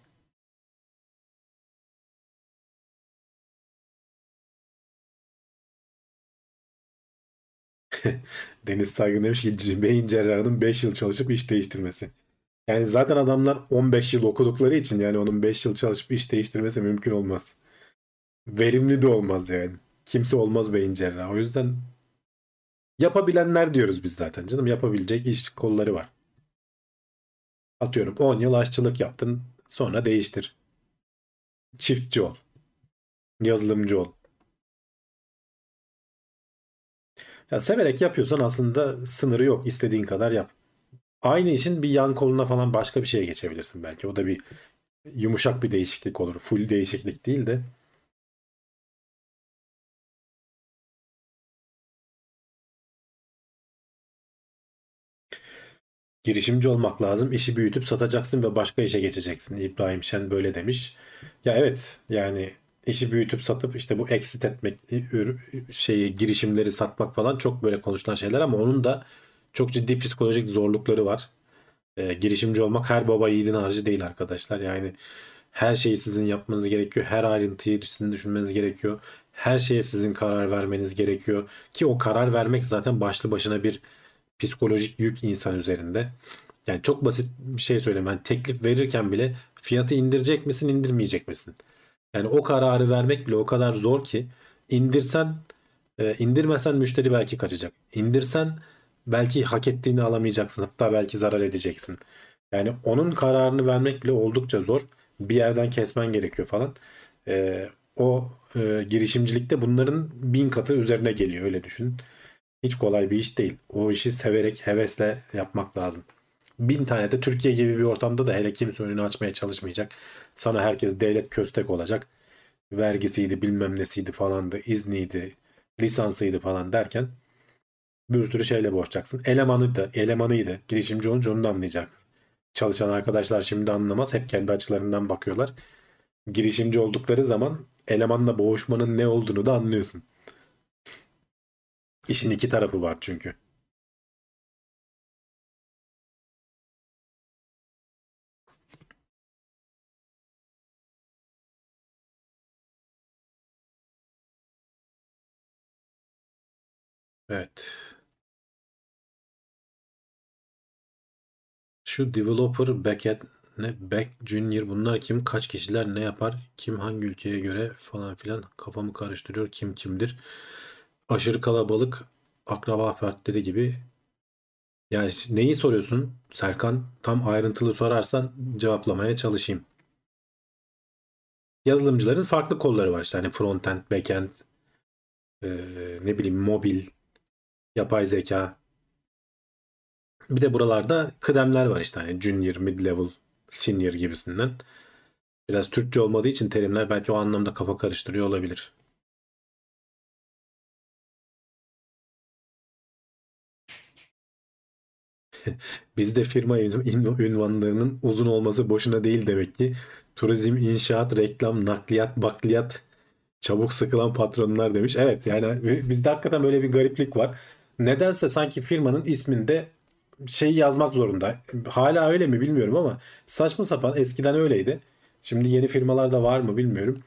(laughs) Deniz Saygın demiş ki beyin cerrahının 5 yıl çalışıp iş değiştirmesi. Yani zaten adamlar 15 yıl okudukları için yani onun 5 yıl çalışıp iş değiştirmesi mümkün olmaz. Verimli de olmaz yani. Kimse olmaz beyin cerrahı. O yüzden Yapabilenler diyoruz biz zaten canım. Yapabilecek iş kolları var. Atıyorum 10 yıl aşçılık yaptın. Sonra değiştir. Çiftçi ol. Yazılımcı ol. Ya severek yapıyorsan aslında sınırı yok. İstediğin kadar yap. Aynı işin bir yan koluna falan başka bir şeye geçebilirsin belki. O da bir yumuşak bir değişiklik olur. Full değişiklik değil de. Girişimci olmak lazım. İşi büyütüp satacaksın ve başka işe geçeceksin. İbrahim Şen böyle demiş. Ya evet yani işi büyütüp satıp işte bu exit etmek, şeyi girişimleri satmak falan çok böyle konuşulan şeyler ama onun da çok ciddi psikolojik zorlukları var. E, girişimci olmak her baba yiğidin harcı değil arkadaşlar. Yani her şeyi sizin yapmanız gerekiyor. Her ayrıntıyı sizin düşünmeniz gerekiyor. Her şeye sizin karar vermeniz gerekiyor. Ki o karar vermek zaten başlı başına bir psikolojik yük insan üzerinde. Yani çok basit bir şey söyleyeyim. Yani teklif verirken bile fiyatı indirecek misin, indirmeyecek misin? Yani o kararı vermek bile o kadar zor ki indirsen, e, indirmesen müşteri belki kaçacak. İndirsen belki hak ettiğini alamayacaksın. Hatta belki zarar edeceksin. Yani onun kararını vermek bile oldukça zor. Bir yerden kesmen gerekiyor falan. E, o e, girişimcilikte bunların bin katı üzerine geliyor öyle düşün. Hiç kolay bir iş değil. O işi severek, hevesle yapmak lazım. Bin tane de Türkiye gibi bir ortamda da hele kimse önünü açmaya çalışmayacak. Sana herkes devlet köstek olacak. Vergisiydi, bilmem nesiydi falandı, izniydi, lisansıydı falan derken bir sürü şeyle boğacaksın. Elemanı da, elemanıydı. Girişimci olunca onu da anlayacak. Çalışan arkadaşlar şimdi anlamaz. Hep kendi açılarından bakıyorlar. Girişimci oldukları zaman elemanla boğuşmanın ne olduğunu da anlıyorsun. İşin iki tarafı var çünkü. Evet. Şu developer, backend, ne back junior bunlar kim? Kaç kişiler ne yapar? Kim hangi ülkeye göre falan filan kafamı karıştırıyor. Kim kimdir? Aşırı kalabalık akraba fertleri gibi. Yani neyi soruyorsun Serkan? Tam ayrıntılı sorarsan cevaplamaya çalışayım. Yazılımcıların farklı kolları var işte hani frontend, backend, e, ne bileyim mobil, yapay zeka. Bir de buralarda kıdemler var işte hani junior, mid level, senior gibisinden. Biraz Türkçe olmadığı için terimler belki o anlamda kafa karıştırıyor olabilir. (laughs) Bizde firma ünvanlarının uzun olması boşuna değil demek ki. Turizm, inşaat, reklam, nakliyat, bakliyat, çabuk sıkılan patronlar demiş. Evet yani bizde hakikaten böyle bir gariplik var. Nedense sanki firmanın isminde şey yazmak zorunda. Hala öyle mi bilmiyorum ama saçma sapan eskiden öyleydi. Şimdi yeni firmalarda var mı bilmiyorum.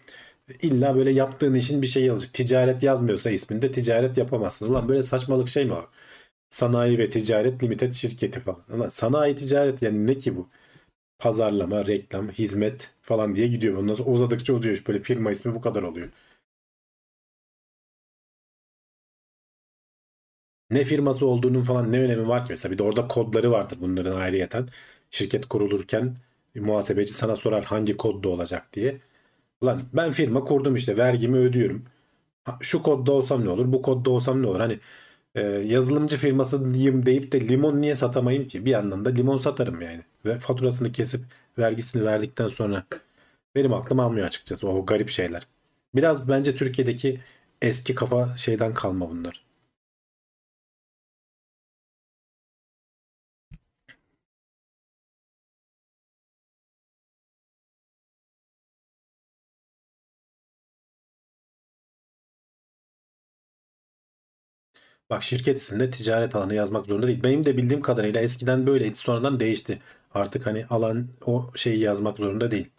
İlla böyle yaptığın işin bir şey yazacak. Ticaret yazmıyorsa isminde ticaret yapamazsın. Ulan böyle saçmalık şey mi var? Sanayi ve Ticaret Limited şirketi falan. Ama sanayi ticaret yani ne ki bu? Pazarlama, reklam, hizmet falan diye gidiyor. Ondan sonra uzadıkça uzuyor. Böyle firma ismi bu kadar oluyor. Ne firması olduğunun falan ne önemi var ki? Mesela bir de orada kodları vardır bunların ayrıyeten. Şirket kurulurken muhasebeci sana sorar hangi kodda olacak diye. Ulan ben firma kurdum işte vergimi ödüyorum. Şu kodda olsam ne olur? Bu kodda olsam ne olur? Hani e, yazılımcı firması diyeyim deyip de limon niye satamayayım ki? Bir yandan da limon satarım yani. Ve faturasını kesip vergisini verdikten sonra benim aklım almıyor açıkçası o garip şeyler. Biraz bence Türkiye'deki eski kafa şeyden kalma bunlar. Bak şirket isimde ticaret alanı yazmak zorunda değil. Benim de bildiğim kadarıyla eskiden böyleydi. Sonradan değişti. Artık hani alan o şeyi yazmak zorunda değil.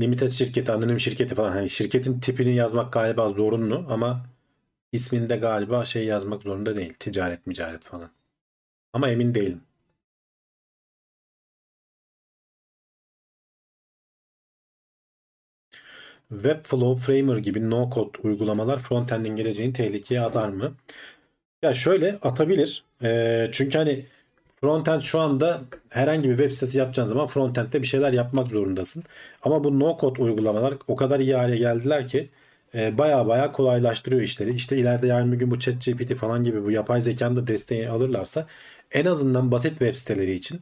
Limited şirketi, anonim şirketi falan. Hani şirketin tipini yazmak galiba zorunlu ama isminde galiba şey yazmak zorunda değil. Ticaret, ticaret falan. Ama emin değilim. Webflow Framer gibi no-code uygulamalar frontend'in geleceğini tehlikeye atar mı? Ya şöyle atabilir. Ee, çünkü hani frontend şu anda herhangi bir web sitesi yapacağın zaman frontend'de bir şeyler yapmak zorundasın. Ama bu no-code uygulamalar o kadar iyi hale geldiler ki e, baya baya kolaylaştırıyor işleri. İşte ileride yarın bir gün bu ChatGPT falan gibi bu yapay zekanın da desteği alırlarsa en azından basit web siteleri için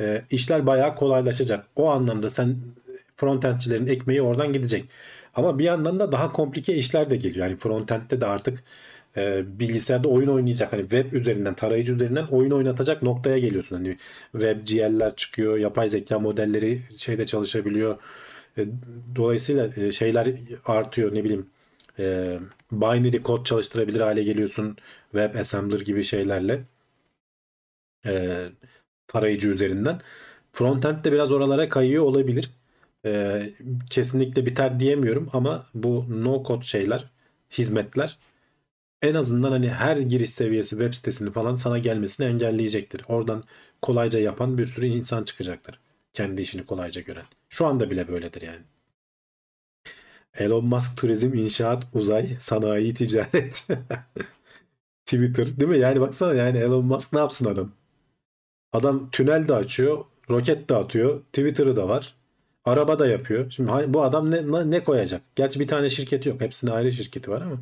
e, işler bayağı kolaylaşacak. O anlamda sen frontendçilerin ekmeği oradan gidecek. Ama bir yandan da daha komplike işler de geliyor. Yani frontend'de de artık e, bilgisayarda oyun oynayacak hani web üzerinden tarayıcı üzerinden oyun oynatacak noktaya geliyorsun. Hani web GL'ler çıkıyor, yapay zeka modelleri şeyde çalışabiliyor. E, dolayısıyla e, şeyler artıyor ne bileyim e, binary kod çalıştırabilir hale geliyorsun web assembler gibi şeylerle e, tarayıcı üzerinden. Frontend de biraz oralara kayıyor olabilir. E, kesinlikle biter diyemiyorum ama bu no code şeyler, hizmetler en azından hani her giriş seviyesi web sitesini falan sana gelmesini engelleyecektir. Oradan kolayca yapan bir sürü insan çıkacaktır. Kendi işini kolayca gören. Şu anda bile böyledir yani. Elon Musk turizm, inşaat, uzay, sanayi, ticaret. (laughs) Twitter değil mi? Yani baksana yani Elon Musk ne yapsın adam? Adam tünel de açıyor, roket de atıyor, Twitter'ı da var. Araba da yapıyor. Şimdi bu adam ne, ne koyacak? Gerçi bir tane şirketi yok. Hepsinin ayrı şirketi var ama.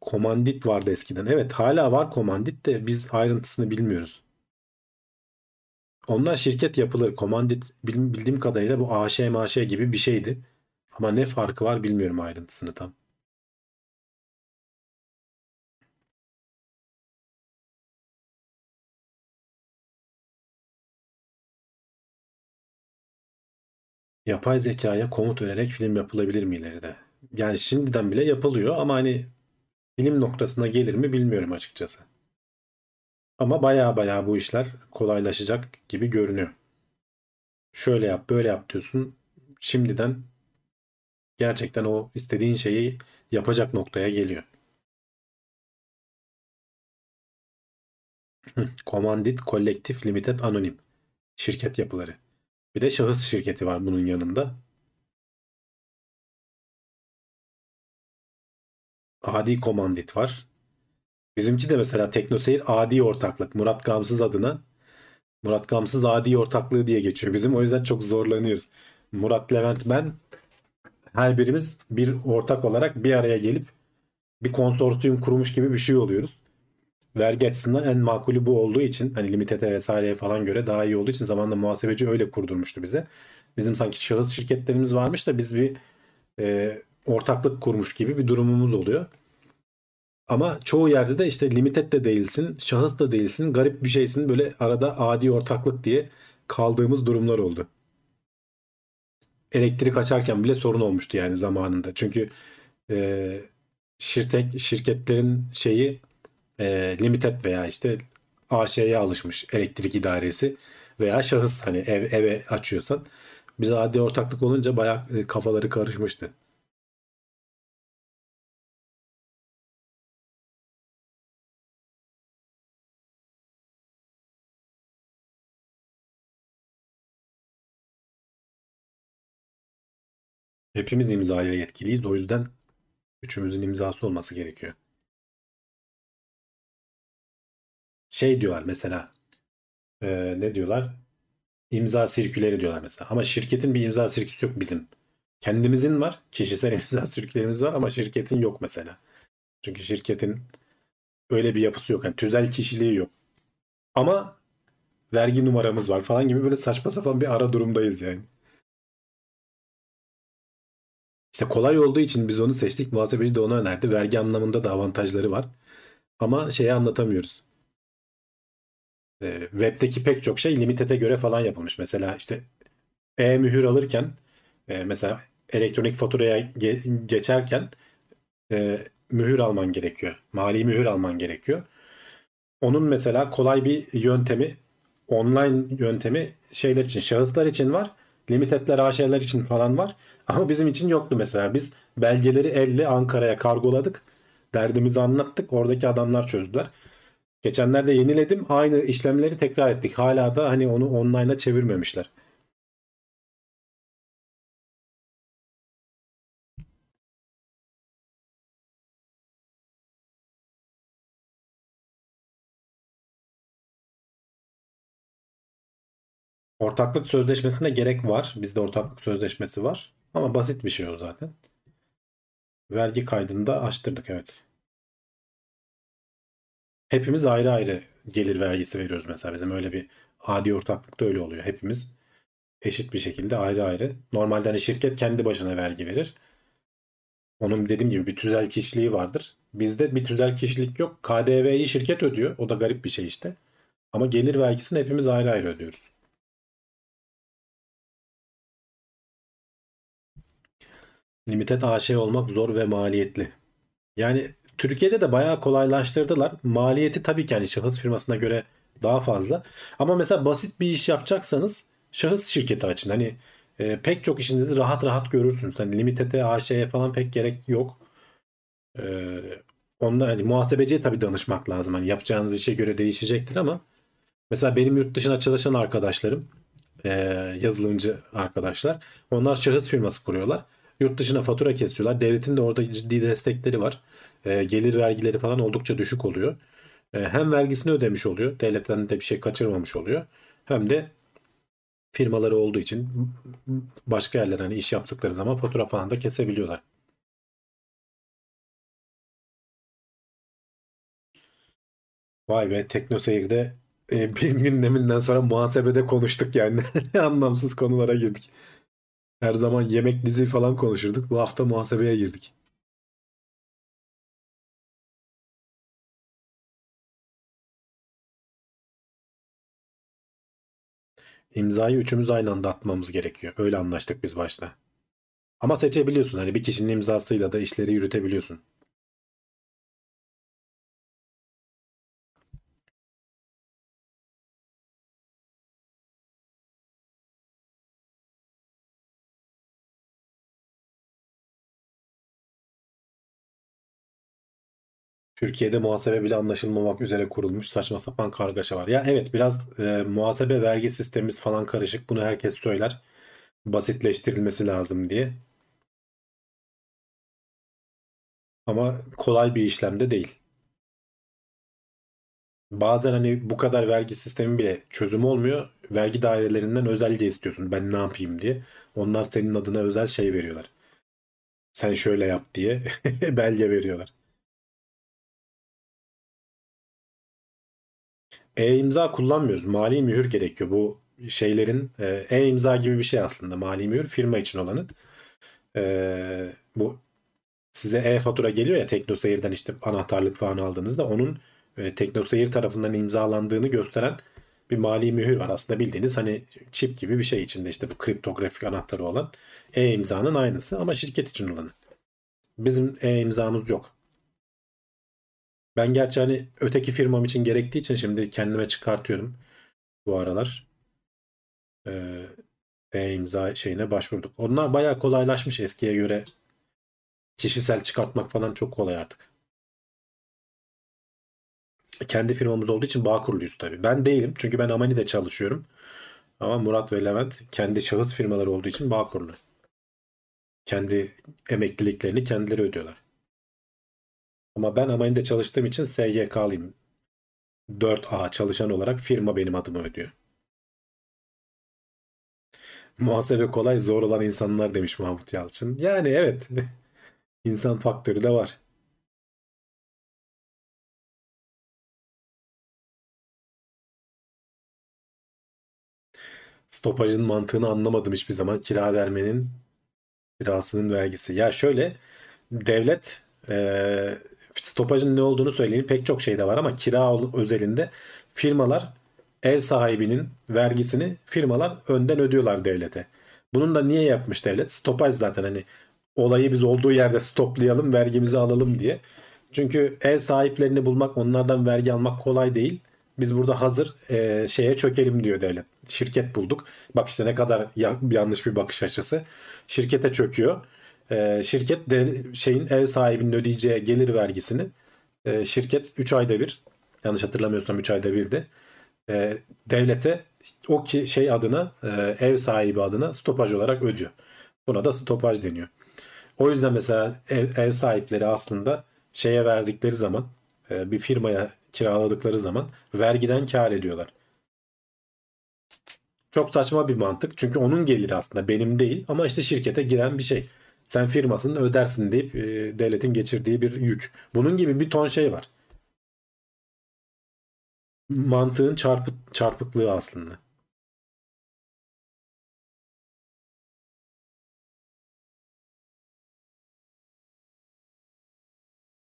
Komandit vardı eskiden. Evet hala var komandit de biz ayrıntısını bilmiyoruz. Onlar şirket yapılır. Komandit bildiğim kadarıyla bu AŞ MAŞ gibi bir şeydi. Ama ne farkı var bilmiyorum ayrıntısını tam. Yapay zekaya komut vererek film yapılabilir mi ileride? Yani şimdiden bile yapılıyor ama hani bilim noktasına gelir mi bilmiyorum açıkçası. Ama baya baya bu işler kolaylaşacak gibi görünüyor. Şöyle yap, böyle yap diyorsun. Şimdiden gerçekten o istediğin şeyi yapacak noktaya geliyor. Commandit Kolektif Limited Anonim şirket yapıları. Bir de şahıs şirketi var bunun yanında. Adi Komandit var. Bizimki de mesela Teknoseyir Adi Ortaklık. Murat Gamsız adına. Murat Gamsız Adi Ortaklığı diye geçiyor. Bizim o yüzden çok zorlanıyoruz. Murat Levent ben her birimiz bir ortak olarak bir araya gelip bir konsorsiyum kurmuş gibi bir şey oluyoruz. Vergi açısından en makulü bu olduğu için hani limitete vesaireye falan göre daha iyi olduğu için zamanında muhasebeci öyle kurdurmuştu bize. Bizim sanki şahıs şirketlerimiz varmış da biz bir e, ortaklık kurmuş gibi bir durumumuz oluyor. Ama çoğu yerde de işte limited de değilsin, şahıs da değilsin, garip bir şeysin. Böyle arada adi ortaklık diye kaldığımız durumlar oldu. Elektrik açarken bile sorun olmuştu yani zamanında. Çünkü e, şirket şirketlerin şeyi e, limited veya işte AŞ'ye alışmış elektrik idaresi veya şahıs hani ev eve açıyorsan bize adi ortaklık olunca bayağı e, kafaları karışmıştı. Hepimiz imzaya yetkiliyiz. O yüzden üçümüzün imzası olması gerekiyor. Şey diyorlar mesela e, ne diyorlar? İmza sirküleri diyorlar mesela. Ama şirketin bir imza sirküsü yok bizim. Kendimizin var. Kişisel (laughs) imza sirkülerimiz var ama şirketin yok mesela. Çünkü şirketin öyle bir yapısı yok. Yani tüzel kişiliği yok. Ama vergi numaramız var falan gibi böyle saçma sapan bir ara durumdayız yani. İşte kolay olduğu için biz onu seçtik. Muhasebeci de onu önerdi. Vergi anlamında da avantajları var. Ama şeyi anlatamıyoruz. Ee, web'deki pek çok şey limitete göre falan yapılmış. Mesela işte e-mühür alırken e, mesela elektronik faturaya ge- geçerken e, mühür alman gerekiyor. Mali mühür alman gerekiyor. Onun mesela kolay bir yöntemi online yöntemi şeyler için şahıslar için var. Limitedler AŞ'ler için falan var. (laughs) Ama bizim için yoktu mesela. Biz belgeleri elle Ankara'ya kargoladık. Derdimizi anlattık. Oradaki adamlar çözdüler. Geçenlerde yeniledim. Aynı işlemleri tekrar ettik. Hala da hani onu online'a çevirmemişler. Ortaklık sözleşmesine gerek var. Bizde ortaklık sözleşmesi var. Ama basit bir şey o zaten. Vergi kaydını da açtırdık evet. Hepimiz ayrı ayrı gelir vergisi veriyoruz mesela. Bizim öyle bir adi ortaklıkta öyle oluyor. Hepimiz eşit bir şekilde ayrı ayrı. Normalde hani şirket kendi başına vergi verir. Onun dediğim gibi bir tüzel kişiliği vardır. Bizde bir tüzel kişilik yok. KDV'yi şirket ödüyor. O da garip bir şey işte. Ama gelir vergisini hepimiz ayrı ayrı ödüyoruz. Limited AŞ olmak zor ve maliyetli. Yani Türkiye'de de bayağı kolaylaştırdılar. Maliyeti tabii ki yani şahıs firmasına göre daha fazla. Ama mesela basit bir iş yapacaksanız şahıs şirketi açın. Hani e, pek çok işinizi rahat rahat görürsünüz. Hani limitete, AŞ'ye falan pek gerek yok. E, onda hani muhasebeciye tabii danışmak lazım. Hani yapacağınız işe göre değişecektir ama mesela benim yurt dışına çalışan arkadaşlarım e, yazılımcı arkadaşlar. Onlar şahıs firması kuruyorlar. Yurt dışına fatura kesiyorlar. Devletin de orada ciddi destekleri var. E, gelir vergileri falan oldukça düşük oluyor. E, hem vergisini ödemiş oluyor. Devletten de bir şey kaçırmamış oluyor. Hem de firmaları olduğu için başka yerlere hani iş yaptıkları zaman fatura falan da kesebiliyorlar. Vay be TeknoSeyir'de e, (laughs) bilim gündeminden sonra muhasebede konuştuk yani. (laughs) Anlamsız konulara girdik. Her zaman yemek dizi falan konuşurduk. Bu hafta muhasebeye girdik. İmzayı üçümüz aynı anda atmamız gerekiyor. Öyle anlaştık biz başta. Ama seçebiliyorsun. Hani bir kişinin imzasıyla da işleri yürütebiliyorsun. Türkiye'de muhasebe bile anlaşılmamak üzere kurulmuş saçma sapan kargaşa var. Ya evet biraz e, muhasebe vergi sistemimiz falan karışık. Bunu herkes söyler. Basitleştirilmesi lazım diye. Ama kolay bir işlem de değil. Bazen hani bu kadar vergi sistemi bile çözüm olmuyor. Vergi dairelerinden özelce istiyorsun. Ben ne yapayım diye. Onlar senin adına özel şey veriyorlar. Sen şöyle yap diye (laughs) belge veriyorlar. E-imza kullanmıyoruz. Mali mühür gerekiyor. Bu şeylerin e, e-imza gibi bir şey aslında. Mali mühür firma için olanı. E, bu size e-fatura geliyor ya TeknoSeyir'den işte anahtarlık falan aldığınızda onun e, TeknoSeyir tarafından imzalandığını gösteren bir mali mühür var. Aslında bildiğiniz hani çip gibi bir şey içinde işte bu kriptografik anahtarı olan e-imzanın aynısı ama şirket için olanı. Bizim e-imzamız yok. Ben gerçi hani öteki firmam için gerektiği için şimdi kendime çıkartıyorum bu aralar. Ee, e-imza şeyine başvurduk. Onlar bayağı kolaylaşmış eskiye göre. Kişisel çıkartmak falan çok kolay artık. Kendi firmamız olduğu için Bağkurluyuz tabii. Ben değilim çünkü ben Amani'de çalışıyorum. Ama Murat ve Levent kendi şahıs firmaları olduğu için Bağkurlu. Kendi emekliliklerini kendileri ödüyorlar. Ama ben Amani'de çalıştığım için SGK'lıyım. 4A çalışan olarak firma benim adımı ödüyor. Muhasebe kolay, zor olan insanlar demiş Mahmut Yalçın. Yani evet. (laughs) insan faktörü de var. Stopajın mantığını anlamadım hiçbir zaman. Kira vermenin kirasının vergisi. Ya şöyle devlet e, stopajın ne olduğunu söyleyeyim. Pek çok şey de var ama kira özelinde firmalar ev sahibinin vergisini firmalar önden ödüyorlar devlete. Bunun da niye yapmış devlet? Stopaj zaten hani olayı biz olduğu yerde stoplayalım, vergimizi alalım diye. Çünkü ev sahiplerini bulmak, onlardan vergi almak kolay değil. Biz burada hazır e, şeye çökelim diyor devlet. Şirket bulduk. Bak işte ne kadar ya, yanlış bir bakış açısı. Şirkete çöküyor. E, şirket de şeyin ev sahibinin ödeyeceği gelir vergisini e, şirket 3 ayda bir yanlış hatırlamıyorsam 3 ayda bir de e, devlete o ki şey adına e, ev sahibi adına stopaj olarak ödüyor. Buna da stopaj deniyor. O yüzden mesela ev, ev sahipleri aslında şeye verdikleri zaman e, bir firmaya kiraladıkları zaman vergiden kar ediyorlar. Çok saçma bir mantık. Çünkü onun geliri aslında benim değil ama işte şirkete giren bir şey. Sen firmasını ödersin deyip e, devletin geçirdiği bir yük. Bunun gibi bir ton şey var. Mantığın çarpı, çarpıklığı aslında.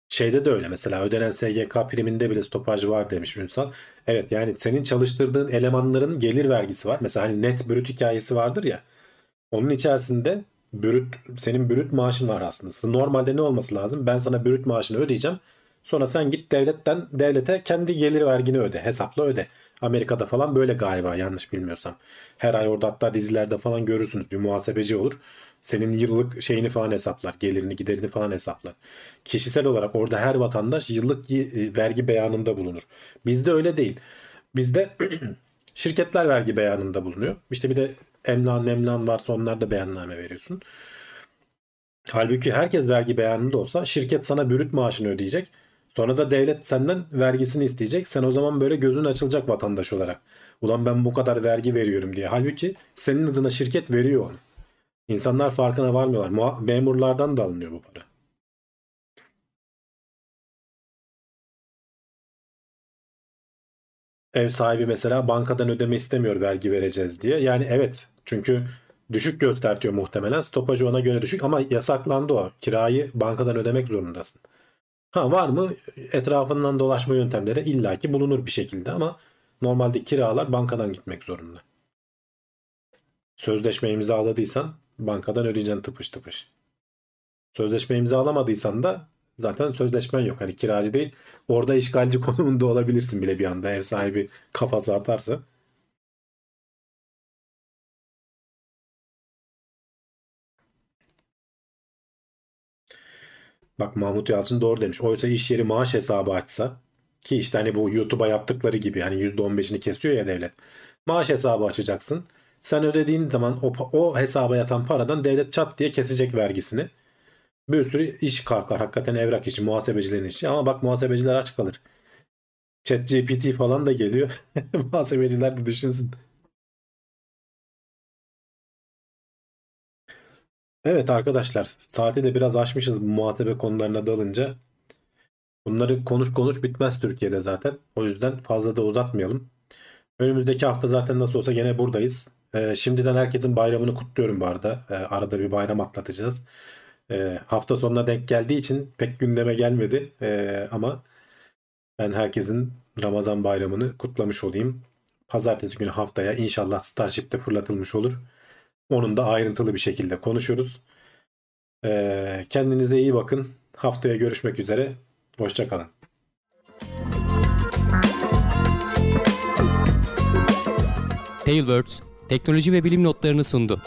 Şeyde de öyle mesela ödenen SGK priminde bile stopaj var demiş Ünsal. Evet yani senin çalıştırdığın elemanların gelir vergisi var. Mesela hani net brüt hikayesi vardır ya. Onun içerisinde brüt senin brüt maaşın var aslında. Normalde ne olması lazım? Ben sana brüt maaşını ödeyeceğim. Sonra sen git devletten devlete kendi gelir vergini öde. Hesapla öde. Amerika'da falan böyle galiba yanlış bilmiyorsam. Her ay orada hatta dizilerde falan görürsünüz bir muhasebeci olur. Senin yıllık şeyini falan hesaplar. Gelirini giderini falan hesaplar. Kişisel olarak orada her vatandaş yıllık y- vergi beyanında bulunur. Bizde öyle değil. Bizde (clears throat) şirketler vergi beyanında bulunuyor. İşte bir de emlan memlan varsa onlar da beyanname veriyorsun. Halbuki herkes vergi beyanında olsa şirket sana bürüt maaşını ödeyecek. Sonra da devlet senden vergisini isteyecek. Sen o zaman böyle gözün açılacak vatandaş olarak. Ulan ben bu kadar vergi veriyorum diye. Halbuki senin adına şirket veriyor onu. İnsanlar farkına varmıyorlar. Memurlardan da alınıyor bu para. Ev sahibi mesela bankadan ödeme istemiyor vergi vereceğiz diye. Yani evet çünkü düşük göstertiyor muhtemelen. Stopajı ona göre düşük ama yasaklandı o. Kirayı bankadan ödemek zorundasın. Ha var mı? Etrafından dolaşma yöntemleri illaki bulunur bir şekilde ama normalde kiralar bankadan gitmek zorunda. Sözleşme imzaladıysan bankadan ödeyeceksin tıpış tıpış. Sözleşme imzalamadıysan da zaten sözleşmen yok. Hani kiracı değil. Orada işgalci (laughs) konumunda olabilirsin bile bir anda ev sahibi kafası atarsa. Bak Mahmut Yalçın doğru demiş. Oysa iş yeri maaş hesabı açsa ki işte hani bu YouTube'a yaptıkları gibi hani %15'ini kesiyor ya devlet. Maaş hesabı açacaksın. Sen ödediğin zaman o, o hesaba yatan paradan devlet çat diye kesecek vergisini. Bir sürü iş kalkar. Hakikaten evrak işi, muhasebecilerin işi. Ama bak muhasebeciler aç kalır. ChatGPT falan da geliyor. (laughs) Muhasebeciler de düşünsün. Evet arkadaşlar, saati de biraz aşmışız bu muhasebe konularına dalınca. Bunları konuş konuş bitmez Türkiye'de zaten. O yüzden fazla da uzatmayalım. Önümüzdeki hafta zaten nasıl olsa gene buradayız. Ee, şimdiden herkesin bayramını kutluyorum bu arada. Ee, arada bir bayram atlatacağız. Ee, hafta sonuna denk geldiği için pek gündeme gelmedi. Ee, ama ben herkesin Ramazan bayramını kutlamış olayım. Pazartesi günü haftaya inşallah Starship'te fırlatılmış olur. Onun da ayrıntılı bir şekilde konuşuruz. Ee, kendinize iyi bakın. Haftaya görüşmek üzere. Hoşçakalın. Tailwords teknoloji ve bilim notlarını sundu.